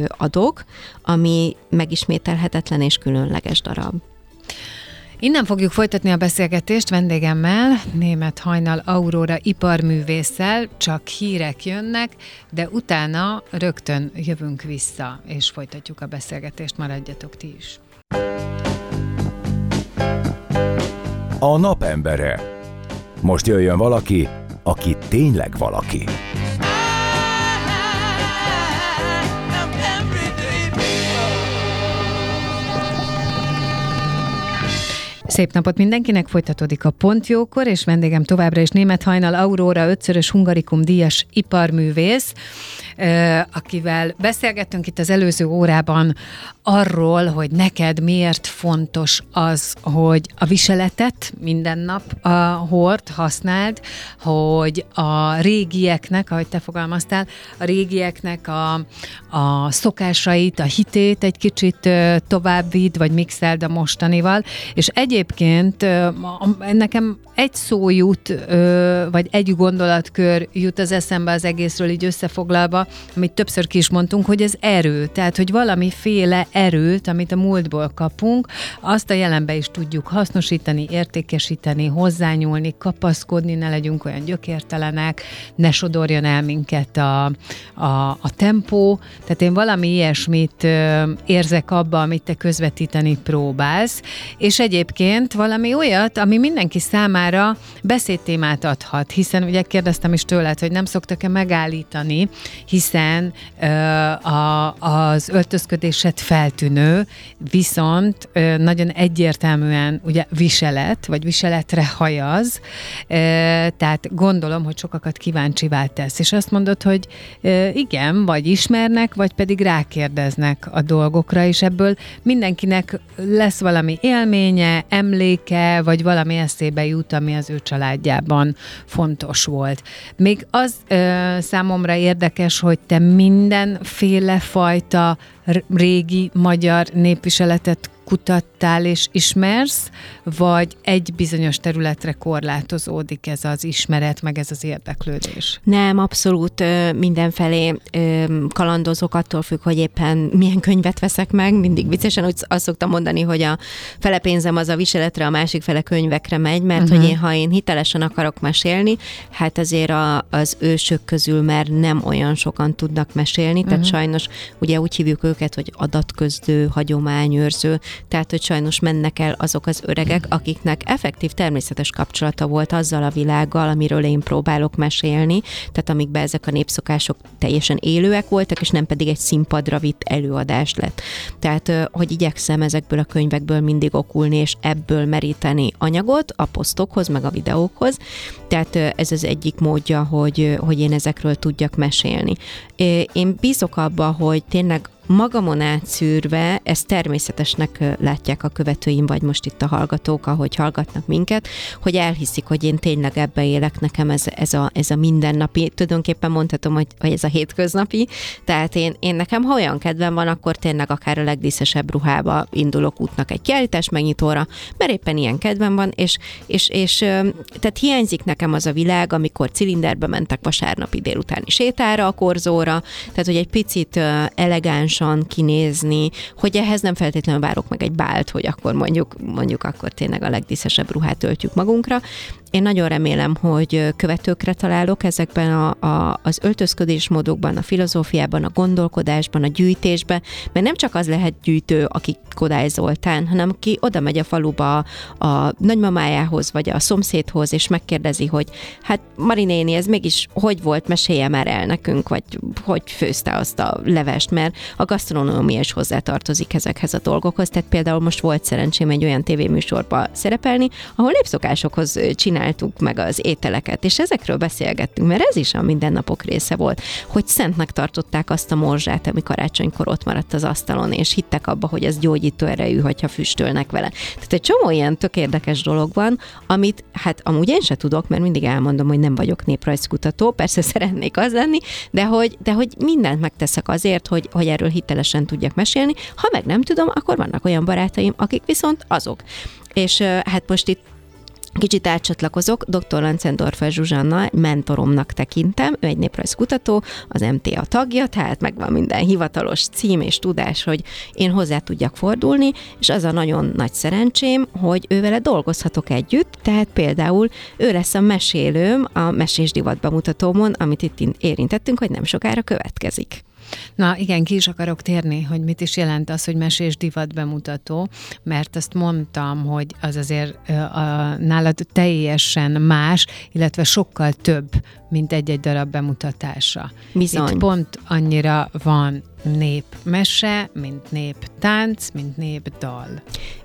adok, ami megismételhetetlen és különleges darab. Innen fogjuk folytatni a beszélgetést vendégemmel, német hajnal Aurora iparművésszel, csak hírek jönnek, de utána rögtön jövünk vissza, és folytatjuk a beszélgetést, maradjatok ti is. A napembere. Most jöjjön valaki, aki tényleg valaki. Szép napot mindenkinek, folytatódik a Pontjókor, és vendégem továbbra is német hajnal Aurora, ötszörös hungarikum díjas iparművész, akivel beszélgettünk itt az előző órában arról, hogy neked miért fontos az, hogy a viseletet minden nap a hord, használd, hogy a régieknek, ahogy te fogalmaztál, a régieknek a, a szokásait, a hitét egy kicsit tovább vidd, vagy mixeld a mostanival, és egyébként nekem egy szó jut, vagy egy gondolatkör jut az eszembe az egészről így összefoglalva, amit többször ki is mondtunk, hogy ez erő, tehát hogy valamiféle erőt, amit a múltból kapunk, azt a jelenbe is tudjuk hasznosítani, értékesíteni, hozzányúlni, kapaszkodni, ne legyünk olyan gyökértelenek, ne sodorjon el minket a, a, a tempó, tehát én valami ilyesmit érzek abba, amit te közvetíteni próbálsz, és egyébként valami olyat, ami mindenki számára beszédtémát adhat, hiszen ugye kérdeztem is tőled, hogy nem szoktak-e megállítani, hiszen ö, a, az öltözködéset feltűnő, viszont ö, nagyon egyértelműen ugye viselet, vagy viseletre hajaz, ö, tehát gondolom, hogy sokakat kíváncsivá tesz, és azt mondod, hogy ö, igen, vagy ismernek, vagy pedig rákérdeznek a dolgokra, és ebből mindenkinek lesz valami élménye, emléke, vagy valami eszébe jut, ami az ő családjában fontos volt. Még az ö, számomra érdekes, hogy te mindenféle fajta régi magyar népviseletet kutattál és ismersz, vagy egy bizonyos területre korlátozódik ez az ismeret, meg ez az érdeklődés? Nem, abszolút mindenfelé kalandozok, attól függ, hogy éppen milyen könyvet veszek meg. Mindig viccesen úgy azt szoktam mondani, hogy a fele pénzem az a viseletre, a másik fele könyvekre megy, mert uh-huh. hogy én, ha én hitelesen akarok mesélni, hát azért a, az ősök közül már nem olyan sokan tudnak mesélni, tehát uh-huh. sajnos ugye úgy hívjuk őket, hogy adatközlő, hagyományőrző, tehát hogy sajnos mennek el azok az öregek, akiknek effektív természetes kapcsolata volt azzal a világgal, amiről én próbálok mesélni, tehát amikben ezek a népszokások teljesen élőek voltak, és nem pedig egy színpadra vitt előadás lett. Tehát, hogy igyekszem ezekből a könyvekből mindig okulni, és ebből meríteni anyagot a posztokhoz, meg a videókhoz. Tehát ez az egyik módja, hogy, hogy én ezekről tudjak mesélni. Én bízok abba, hogy tényleg magamon átszűrve, ezt természetesnek látják a követőim, vagy most itt a hallgatók, ahogy hallgatnak minket, hogy elhiszik, hogy én tényleg ebbe élek, nekem ez, ez, a, ez a mindennapi, tulajdonképpen mondhatom, hogy, hogy ez a hétköznapi, tehát én, én nekem, ha olyan kedvem van, akkor tényleg akár a legdíszesebb ruhába indulok útnak egy kiállítás megnyitóra, mert éppen ilyen kedvem van, és, és, és tehát hiányzik nekem az a világ, amikor cilinderbe mentek vasárnapi délutáni sétára, a korzóra, tehát hogy egy picit elegáns elegansan kinézni, hogy ehhez nem feltétlenül várok meg egy bált, hogy akkor mondjuk, mondjuk akkor tényleg a legdíszesebb ruhát öltjük magunkra. Én nagyon remélem, hogy követőkre találok ezekben a, a, az öltözködésmódokban, a filozófiában, a gondolkodásban, a gyűjtésben, mert nem csak az lehet gyűjtő, aki Kodály Zoltán, hanem aki oda megy a faluba a nagymamájához, vagy a szomszédhoz, és megkérdezi, hogy hát Marinéni, ez mégis hogy volt, mesélje már el nekünk, vagy hogy főzte azt a levest, mert a gasztronómia is hozzátartozik ezekhez a dolgokhoz. Tehát például most volt szerencsém egy olyan tévéműsorba szerepelni, ahol népszokásokhoz csináltuk meg az ételeket, és ezekről beszélgettünk, mert ez is a mindennapok része volt, hogy szentnek tartották azt a morzsát, ami karácsonykor ott maradt az asztalon, és hittek abba, hogy ez gyógyító erejű, hogyha füstölnek vele. Tehát egy csomó ilyen tök érdekes dolog van, amit hát amúgy én se tudok, mert mindig elmondom, hogy nem vagyok néprajzkutató, persze szeretnék az lenni, de hogy, de hogy mindent megteszek azért, hogy, hogy erről hitelesen tudjak mesélni. Ha meg nem tudom, akkor vannak olyan barátaim, akik viszont azok. És hát most itt Kicsit átcsatlakozok, dr. Lancendorfer Zsuzsanna mentoromnak tekintem, ő egy néprajzkutató, az MTA tagja, tehát megvan minden hivatalos cím és tudás, hogy én hozzá tudjak fordulni, és az a nagyon nagy szerencsém, hogy ővele dolgozhatok együtt, tehát például ő lesz a mesélőm a Mesés Divat bemutatómon, amit itt érintettünk, hogy nem sokára következik. Na igen, ki is akarok térni, hogy mit is jelent az, hogy mesés divat bemutató, mert azt mondtam, hogy az azért a, nálad teljesen más, illetve sokkal több, mint egy-egy darab bemutatása. Bizony. Itt pont annyira van népmese, mint néptánc, mint népdal.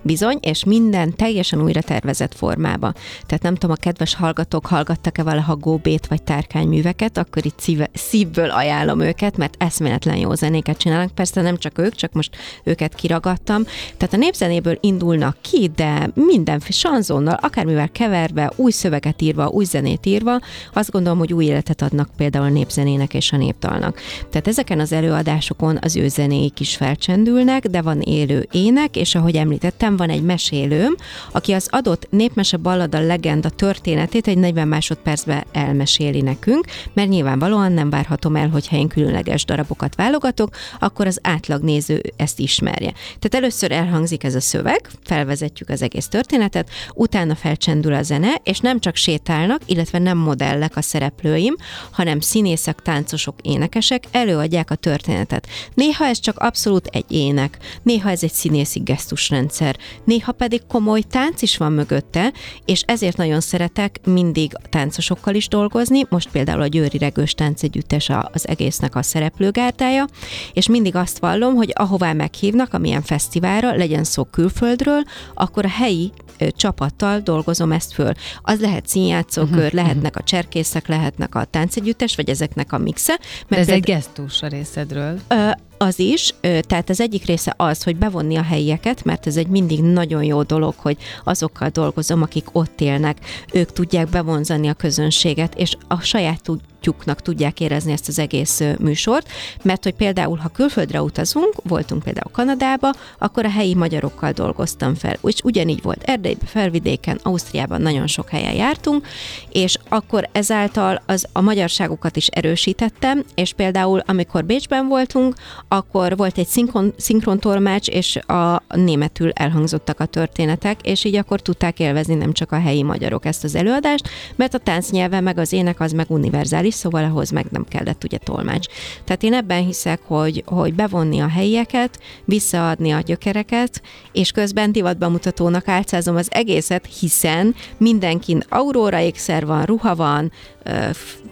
Bizony, és minden teljesen újra tervezett formába. Tehát nem tudom, a kedves hallgatók hallgattak-e valaha góbét vagy tárkányműveket, akkor itt szíve, szívből ajánlom őket, mert eszméletlen jó zenéket csinálnak. Persze nem csak ők, csak most őket kiragadtam. Tehát a népzenéből indulnak ki, de minden sanzonnal, akármivel keverve, új szöveget írva, új zenét írva, azt gondolom, hogy új életet adnak például a népzenének és a népdalnak. Tehát ezeken az előadásokon az ő zenéik is felcsendülnek, de van élő ének, és ahogy említettem, van egy mesélőm, aki az adott népmese ballada legenda történetét egy 40 másodpercben elmeséli nekünk, mert nyilvánvalóan nem várhatom el, hogyha én különleges darabokat válogatok, akkor az átlag néző ezt ismerje. Tehát először elhangzik ez a szöveg, felvezetjük az egész történetet, utána felcsendül a zene, és nem csak sétálnak, illetve nem modellek a szereplőim, hanem színészek, táncosok, énekesek előadják a történetet. Néha ez csak abszolút egy ének, néha ez egy színészi gesztusrendszer, néha pedig komoly tánc is van mögötte, és ezért nagyon szeretek mindig táncosokkal is dolgozni, most például a Győri Regős Táncegyüttes az egésznek a szereplőgárdája, és mindig azt vallom, hogy ahová meghívnak, amilyen fesztiválra, legyen szó külföldről, akkor a helyi csapattal dolgozom ezt föl. Az lehet színjátszókör, uh-huh, lehetnek a cserkészek, lehetnek a táncegyüttes, vagy ezeknek a mixe. Mert De ez például, egy gesztus a részedről. Ö, az is, tehát az egyik része az, hogy bevonni a helyieket, mert ez egy mindig nagyon jó dolog, hogy azokkal dolgozom, akik ott élnek, ők tudják bevonzani a közönséget, és a saját útjuknak tudják érezni ezt az egész műsort, mert hogy például, ha külföldre utazunk, voltunk például Kanadába, akkor a helyi magyarokkal dolgoztam fel, és ugyanígy volt Erdélyben, Felvidéken, Ausztriában nagyon sok helyen jártunk, és akkor ezáltal az a magyarságokat is erősítettem, és például amikor Bécsben voltunk, akkor volt egy szinkron, szinkrontolmács, és a németül elhangzottak a történetek, és így akkor tudták élvezni nem csak a helyi magyarok ezt az előadást, mert a táncnyelve meg az ének az meg univerzális, szóval ahhoz meg nem kellett ugye tolmács. Tehát én ebben hiszek, hogy, hogy bevonni a helyieket, visszaadni a gyökereket, és közben divatbemutatónak álcázom az egészet, hiszen mindenkin auróra ékszer van, ruha van,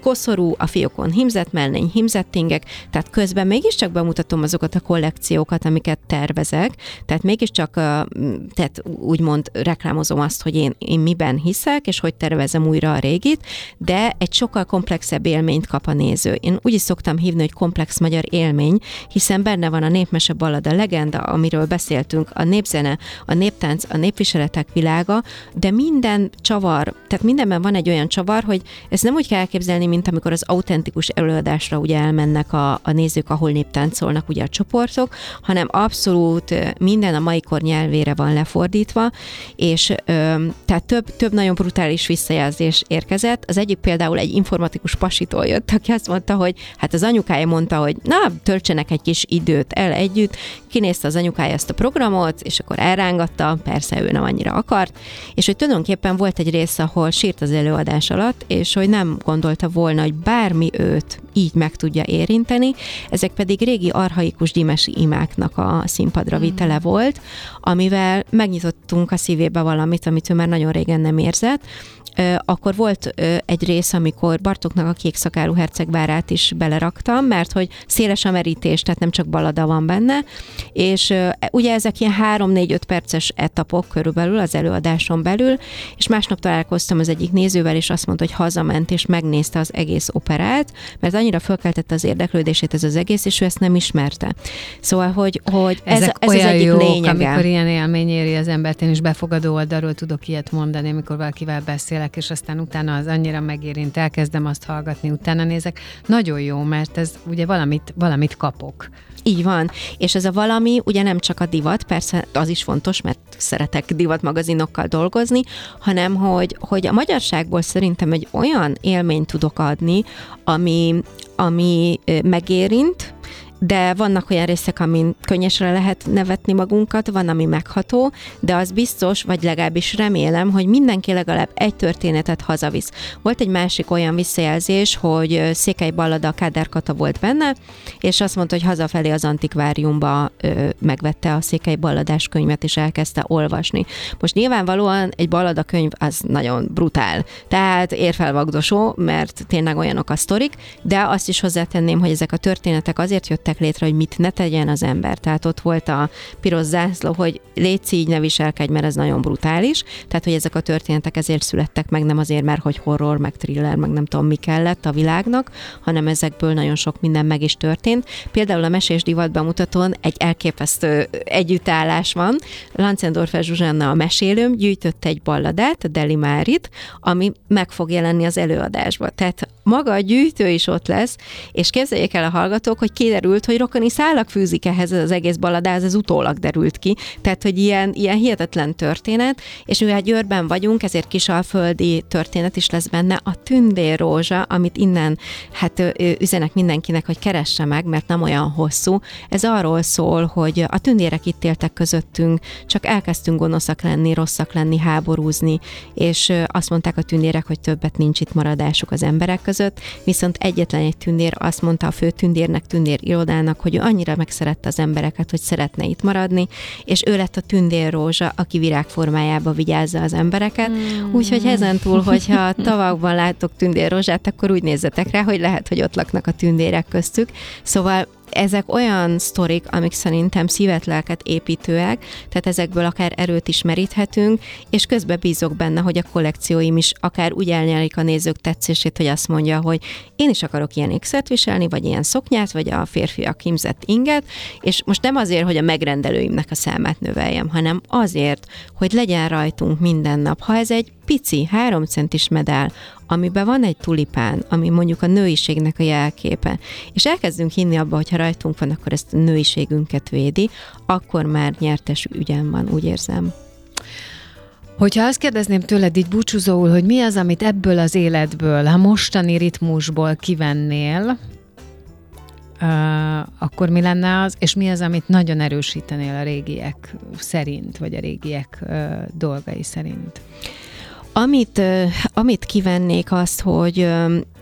koszorú, a fiókon himzett mellény, himzett ingek, tehát közben mégiscsak bemutatom azokat a kollekciókat, amiket tervezek, tehát mégiscsak tehát úgymond reklámozom azt, hogy én, én miben hiszek, és hogy tervezem újra a régit, de egy sokkal komplexebb élményt kap a néző. Én úgy is szoktam hívni, hogy komplex magyar élmény, hiszen benne van a népmese ballad, a legenda, amiről beszéltünk, a népzene, a néptánc, a népviseletek világa, de minden csavar, tehát mindenben van egy olyan csavar, hogy ez nem úgy kell elképzelni, mint amikor az autentikus előadásra ugye elmennek a, a nézők, ahol néptáncolnak ugye a csoportok, hanem abszolút minden a mai kor nyelvére van lefordítva, és tehát több, több nagyon brutális visszajelzés érkezett. Az egyik például egy informatikus pasi tudósító jött, aki azt mondta, hogy hát az anyukája mondta, hogy na, töltsenek egy kis időt el együtt, kinézte az anyukája ezt a programot, és akkor elrángatta, persze ő nem annyira akart, és hogy tulajdonképpen volt egy rész, ahol sírt az előadás alatt, és hogy nem gondolta volna, hogy bármi őt így meg tudja érinteni, ezek pedig régi arhaikus dimesi imáknak a színpadra vitele mm. volt, amivel megnyitottunk a szívébe valamit, amit ő már nagyon régen nem érzett, akkor volt egy rész, amikor Bartoknak a kék szakárú hercegvárát is beleraktam, mert hogy széles a merítés, tehát nem csak balada van benne, és ugye ezek ilyen 3-4-5 perces etapok körülbelül az előadáson belül, és másnap találkoztam az egyik nézővel, és azt mondta, hogy hazament, és megnézte az egész operát, mert annyira fölkeltette az érdeklődését ez az egész, és ő ezt nem ismerte. Szóval, hogy, hogy ez, Ezek ez olyan az egyik jók, lényege. amikor ilyen élmény éri az embert, én is befogadó oldalról tudok ilyet mondani, amikor valakivel beszélek, és aztán utána az annyira megérint, elkezdem azt hallgatni, utána nézek. Nagyon jó, mert ez ugye valamit, valamit kapok. Így van. És ez a valami ugye nem csak a divat, persze az is fontos, mert szeretek divatmagazinokkal dolgozni, hanem hogy, hogy a magyarságból szerintem egy olyan élményt tudok adni, ami, ami megérint, de vannak olyan részek, amin könnyesre lehet nevetni magunkat, van, ami megható, de az biztos, vagy legalábbis remélem, hogy mindenki legalább egy történetet hazavisz. Volt egy másik olyan visszajelzés, hogy Székely Ballada Kádár Kata volt benne, és azt mondta, hogy hazafelé az antikváriumba ö, megvette a Székely Balladás könyvet, és elkezdte olvasni. Most nyilvánvalóan egy ballada könyv az nagyon brutál, tehát érfelvagdosó, mert tényleg olyanok a sztorik, de azt is hozzátenném, hogy ezek a történetek azért jöttek jöttek létre, hogy mit ne tegyen az ember. Tehát ott volt a piros zászló, hogy légy így, ne viselkedj, mert ez nagyon brutális. Tehát, hogy ezek a történetek ezért születtek meg, nem azért, mert hogy horror, meg thriller, meg nem tudom mi kellett a világnak, hanem ezekből nagyon sok minden meg is történt. Például a Mesés Divat bemutatón egy elképesztő együttállás van. Lancendorfer Zsuzsanna a mesélőm gyűjtött egy balladát, a Deli Márit, ami meg fog jelenni az előadásba. Tehát maga a gyűjtő is ott lesz, és képzeljék el a hallgatók, hogy kiderült, hogy rokoni szálak fűzik ehhez az egész baladáz, ez utólag derült ki. Tehát, hogy ilyen, ilyen hihetetlen történet, és mivel Győrben vagyunk, ezért kisalföldi történet is lesz benne, a tündér rózsa, amit innen hát üzenek mindenkinek, hogy keresse meg, mert nem olyan hosszú. Ez arról szól, hogy a tündérek itt éltek közöttünk, csak elkezdtünk gonoszak lenni, rosszak lenni, háborúzni, és azt mondták a tündérek, hogy többet nincs itt maradásuk az emberek között, viszont egyetlen egy tündér azt mondta a fő tündérnek, tündér irodának, hogy ő annyira megszerette az embereket, hogy szeretne itt maradni, és ő lett a tündér rózsa, aki virágformájába vigyázza az embereket. Mm. Úgyhogy ezen túl, hogyha tavakban látok tündér rózsát, akkor úgy nézzetek rá, hogy lehet, hogy ott laknak a tündérek köztük. Szóval ezek olyan sztorik, amik szerintem szívet, lelket építőek, tehát ezekből akár erőt is meríthetünk, és közben bízok benne, hogy a kollekcióim is akár úgy elnyelik a nézők tetszését, hogy azt mondja, hogy én is akarok ilyen x viselni, vagy ilyen szoknyát, vagy a férfiak himzett inget, és most nem azért, hogy a megrendelőimnek a számát növeljem, hanem azért, hogy legyen rajtunk minden nap. Ha ez egy pici, három centis medál, amiben van egy tulipán, ami mondjuk a nőiségnek a jelképe, és elkezdünk hinni abba, hogy ha rajtunk van, akkor ezt a nőiségünket védi, akkor már nyertes ügyem van, úgy érzem. Hogyha azt kérdezném tőled így búcsúzóul, hogy mi az, amit ebből az életből, a mostani ritmusból kivennél, Uh, akkor mi lenne az, és mi az, amit nagyon erősítenél a régiek szerint, vagy a régiek uh, dolgai szerint? Amit, amit kivennék azt, hogy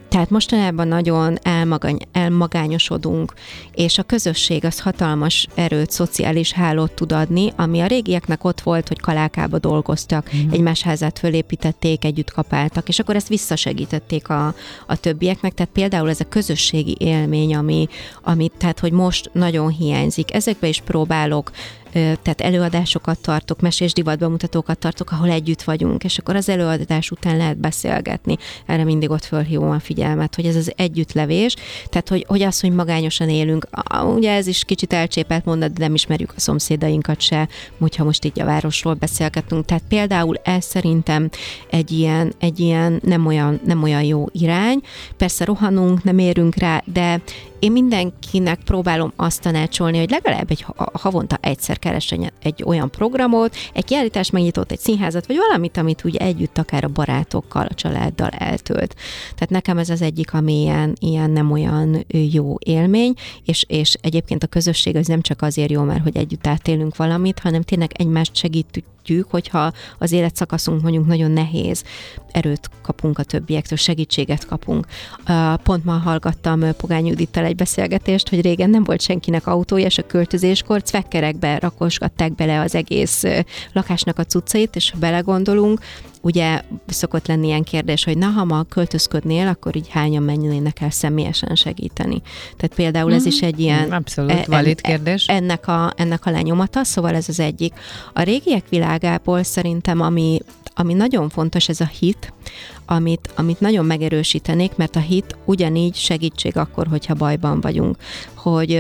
tehát mostanában nagyon elmagany, elmagányosodunk, és a közösség az hatalmas erőt, szociális hálót tud adni, ami a régieknek ott volt, hogy kalákába dolgoztak, mm. egymás házát fölépítették, együtt kapáltak, és akkor ezt visszasegítették a, a többieknek. Tehát például ez a közösségi élmény, ami, ami tehát, hogy most nagyon hiányzik. Ezekbe is próbálok tehát előadásokat tartok, mesés divatbemutatókat tartok, ahol együtt vagyunk, és akkor az előadás után lehet beszélgetni. Erre mindig ott fölhívom a figyelmet, hogy ez az együttlevés, tehát hogy, hogy az, hogy magányosan élünk, ugye ez is kicsit elcsépelt mondat, de nem ismerjük a szomszédainkat se, hogyha most így a városról beszélgetünk. Tehát például ez szerintem egy ilyen, egy ilyen nem, olyan, nem olyan jó irány. Persze rohanunk, nem érünk rá, de én mindenkinek próbálom azt tanácsolni, hogy legalább egy havonta egyszer keressen egy olyan programot, egy kiállítás megnyitott, egy színházat, vagy valamit, amit úgy együtt akár a barátokkal, a családdal eltölt. Tehát nekem ez az egyik, ami ilyen, ilyen nem olyan jó élmény, és, és egyébként a közösség az nem csak azért jó, mert hogy együtt átélünk valamit, hanem tényleg egymást segítjük értjük, hogyha az életszakaszunk mondjuk nagyon nehéz, erőt kapunk a többiektől, segítséget kapunk. Pont ma hallgattam Pogány Judittal egy beszélgetést, hogy régen nem volt senkinek autója, és a költözéskor cvekkerekbe rakosgatták bele az egész lakásnak a cuccait, és ha belegondolunk, ugye szokott lenni ilyen kérdés, hogy na, ha ma költözködnél, akkor így hányan mennének el személyesen segíteni. Tehát például ez is egy ilyen... Abszolút e, valid kérdés. Ennek a, ennek a lenyomata, szóval ez az egyik. A régiek világából szerintem, ami, ami nagyon fontos, ez a hit, amit, amit nagyon megerősítenék, mert a hit ugyanígy segítség akkor, hogyha bajban vagyunk. Hogy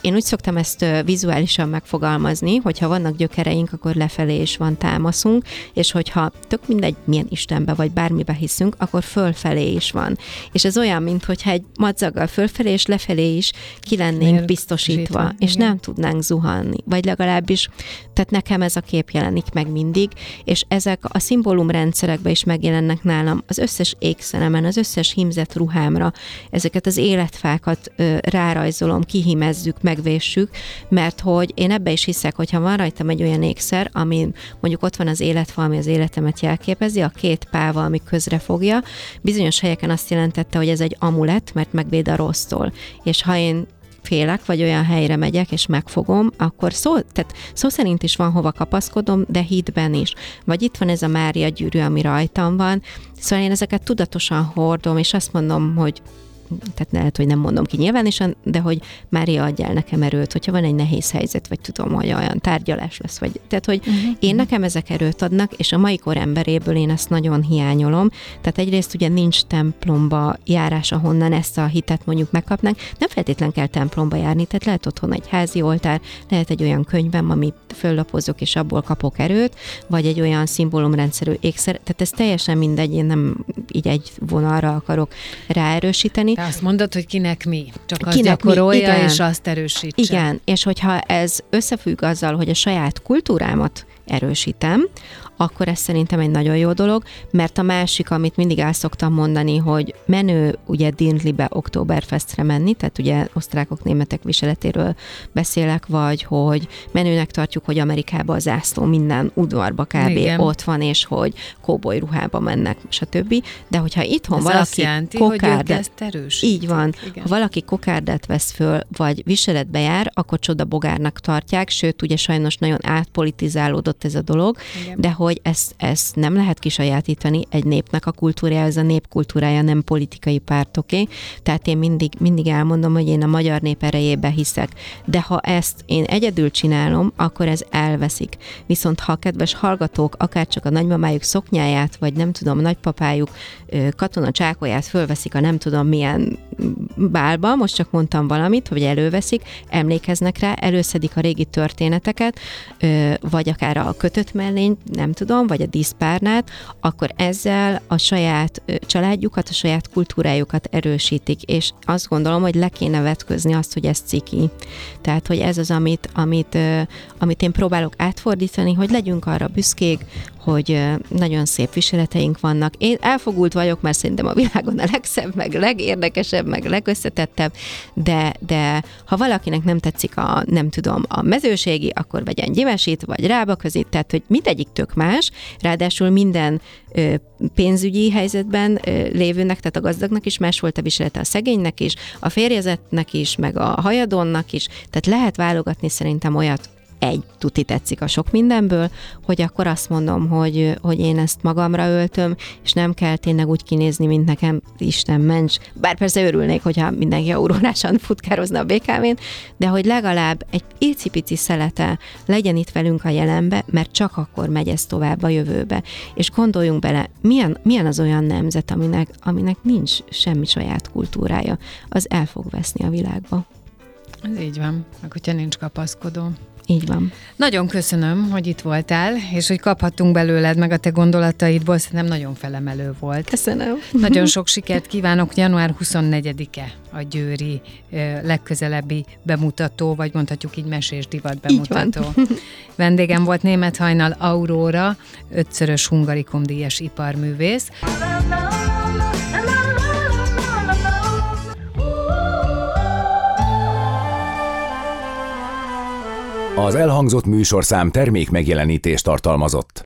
én úgy szoktam ezt vizuálisan megfogalmazni, hogyha vannak gyökereink, akkor lefelé is van támaszunk, és hogyha tök mindegy, milyen Istenbe vagy bármibe hiszünk, akkor fölfelé is van. És ez olyan, mintha egy madzaggal fölfelé és lefelé is ki lennénk biztosítva, zsítva, és igen. nem tudnánk zuhanni. Vagy legalábbis, tehát nekem ez a kép jelenik meg mindig, és ezek a szimbólumrendszerekben is megjelennek nálam nálam az összes ékszenemen, az összes hímzett ruhámra ezeket az életfákat ö, rárajzolom, kihimezzük, megvéssük, mert hogy én ebbe is hiszek, hogyha van rajtam egy olyan ékszer, ami mondjuk ott van az életfa, ami az életemet jelképezi, a két páva, ami közre fogja, bizonyos helyeken azt jelentette, hogy ez egy amulet, mert megvéd a rossztól. És ha én félek, vagy olyan helyre megyek, és megfogom, akkor szó, tehát szó szerint is van hova kapaszkodom, de hitben is. Vagy itt van ez a Mária gyűrű, ami rajtam van, szóval én ezeket tudatosan hordom, és azt mondom, hogy tehát lehet, hogy nem mondom ki nyilvánosan, de hogy Mária adjál nekem erőt, hogyha van egy nehéz helyzet, vagy tudom, hogy olyan tárgyalás lesz, vagy tehát, hogy uh-huh. én nekem ezek erőt adnak, és a mai kor emberéből én ezt nagyon hiányolom. Tehát egyrészt ugye nincs templomba járás, ahonnan ezt a hitet mondjuk megkapnánk. Nem feltétlen kell templomba járni, tehát lehet otthon egy házi oltár, lehet egy olyan könyvem, amit föllapozok, és abból kapok erőt, vagy egy olyan szimbólumrendszerű ékszer. Tehát ez teljesen mindegy, én nem így egy vonalra akarok ráerősíteni, te azt mondod, hogy kinek mi, csak azt kinek gyakorolja, mi? Igen. és azt erősítse. Igen, és hogyha ez összefügg azzal, hogy a saját kultúrámat erősítem, akkor ez szerintem egy nagyon jó dolog, mert a másik, amit mindig el szoktam mondani, hogy menő ugye Dindlibe Oktoberfestre menni, tehát ugye osztrákok, németek viseletéről beszélek, vagy hogy menőnek tartjuk, hogy Amerikába az zászló minden udvarba kb. Igen. ott van, és hogy kóboly ruhába mennek, stb. De hogyha itthon Ez valaki jelenti, kokárdet, így van, Igen. ha valaki kokárdet vesz föl, vagy viseletbe jár, akkor csoda bogárnak tartják, sőt, ugye sajnos nagyon átpolitizálódott ez a dolog, Igen. de hogy ezt, ezt nem lehet kisajátítani egy népnek a kultúrája, ez a nép kultúrája nem politikai pártoké. Tehát én mindig, mindig elmondom, hogy én a magyar nép erejébe hiszek. De ha ezt én egyedül csinálom, akkor ez elveszik. Viszont ha a kedves hallgatók akár csak a nagymamájuk szoknyáját, vagy nem tudom, a nagypapájuk katona csákóját fölveszik a nem tudom milyen bálba, most csak mondtam valamit, hogy előveszik, emlékeznek rá, előszedik a régi történeteket, vagy akár a kötött mellényt, nem tudom, vagy a díszpárnát, akkor ezzel a saját családjukat, a saját kultúrájukat erősítik, és azt gondolom, hogy le kéne vetközni azt, hogy ez ciki. Tehát, hogy ez az, amit, amit, amit én próbálok átfordítani, hogy legyünk arra büszkék, hogy nagyon szép viseleteink vannak. Én elfogult vagyok, mert szerintem a világon a legszebb, meg legérdekesebb, meg legösszetettebb, de, de ha valakinek nem tetszik a, nem tudom, a mezőségi, akkor vegyen gyimesit, vagy rába közít, tehát, hogy mindegyik tök más, ráadásul minden ö, pénzügyi helyzetben ö, lévőnek, tehát a gazdagnak is más volt a viselete, a szegénynek is, a férjezetnek is, meg a hajadonnak is, tehát lehet válogatni szerintem olyat, egy tuti tetszik a sok mindenből, hogy akkor azt mondom, hogy, hogy én ezt magamra öltöm, és nem kell tényleg úgy kinézni, mint nekem Isten ments. Bár persze örülnék, hogyha mindenki aurórásan futkározna a BKV-n, de hogy legalább egy icipici szelete legyen itt velünk a jelenbe, mert csak akkor megy ez tovább a jövőbe. És gondoljunk bele, milyen, milyen az olyan nemzet, aminek, aminek nincs semmi saját kultúrája, az el fog veszni a világba. Ez így van, meg hogyha nincs kapaszkodó. Így van. Nagyon köszönöm, hogy itt voltál, és hogy kaphattunk belőled meg a te gondolataidból, szerintem nagyon felemelő volt. Köszönöm. Nagyon sok sikert kívánok. Január 24-e a Győri legközelebbi bemutató, vagy mondhatjuk így mesés divat bemutató. Vendégem volt német hajnal Aurora, ötszörös hungarikum díjas iparművész. Az elhangzott műsorszám termék megjelenítést tartalmazott.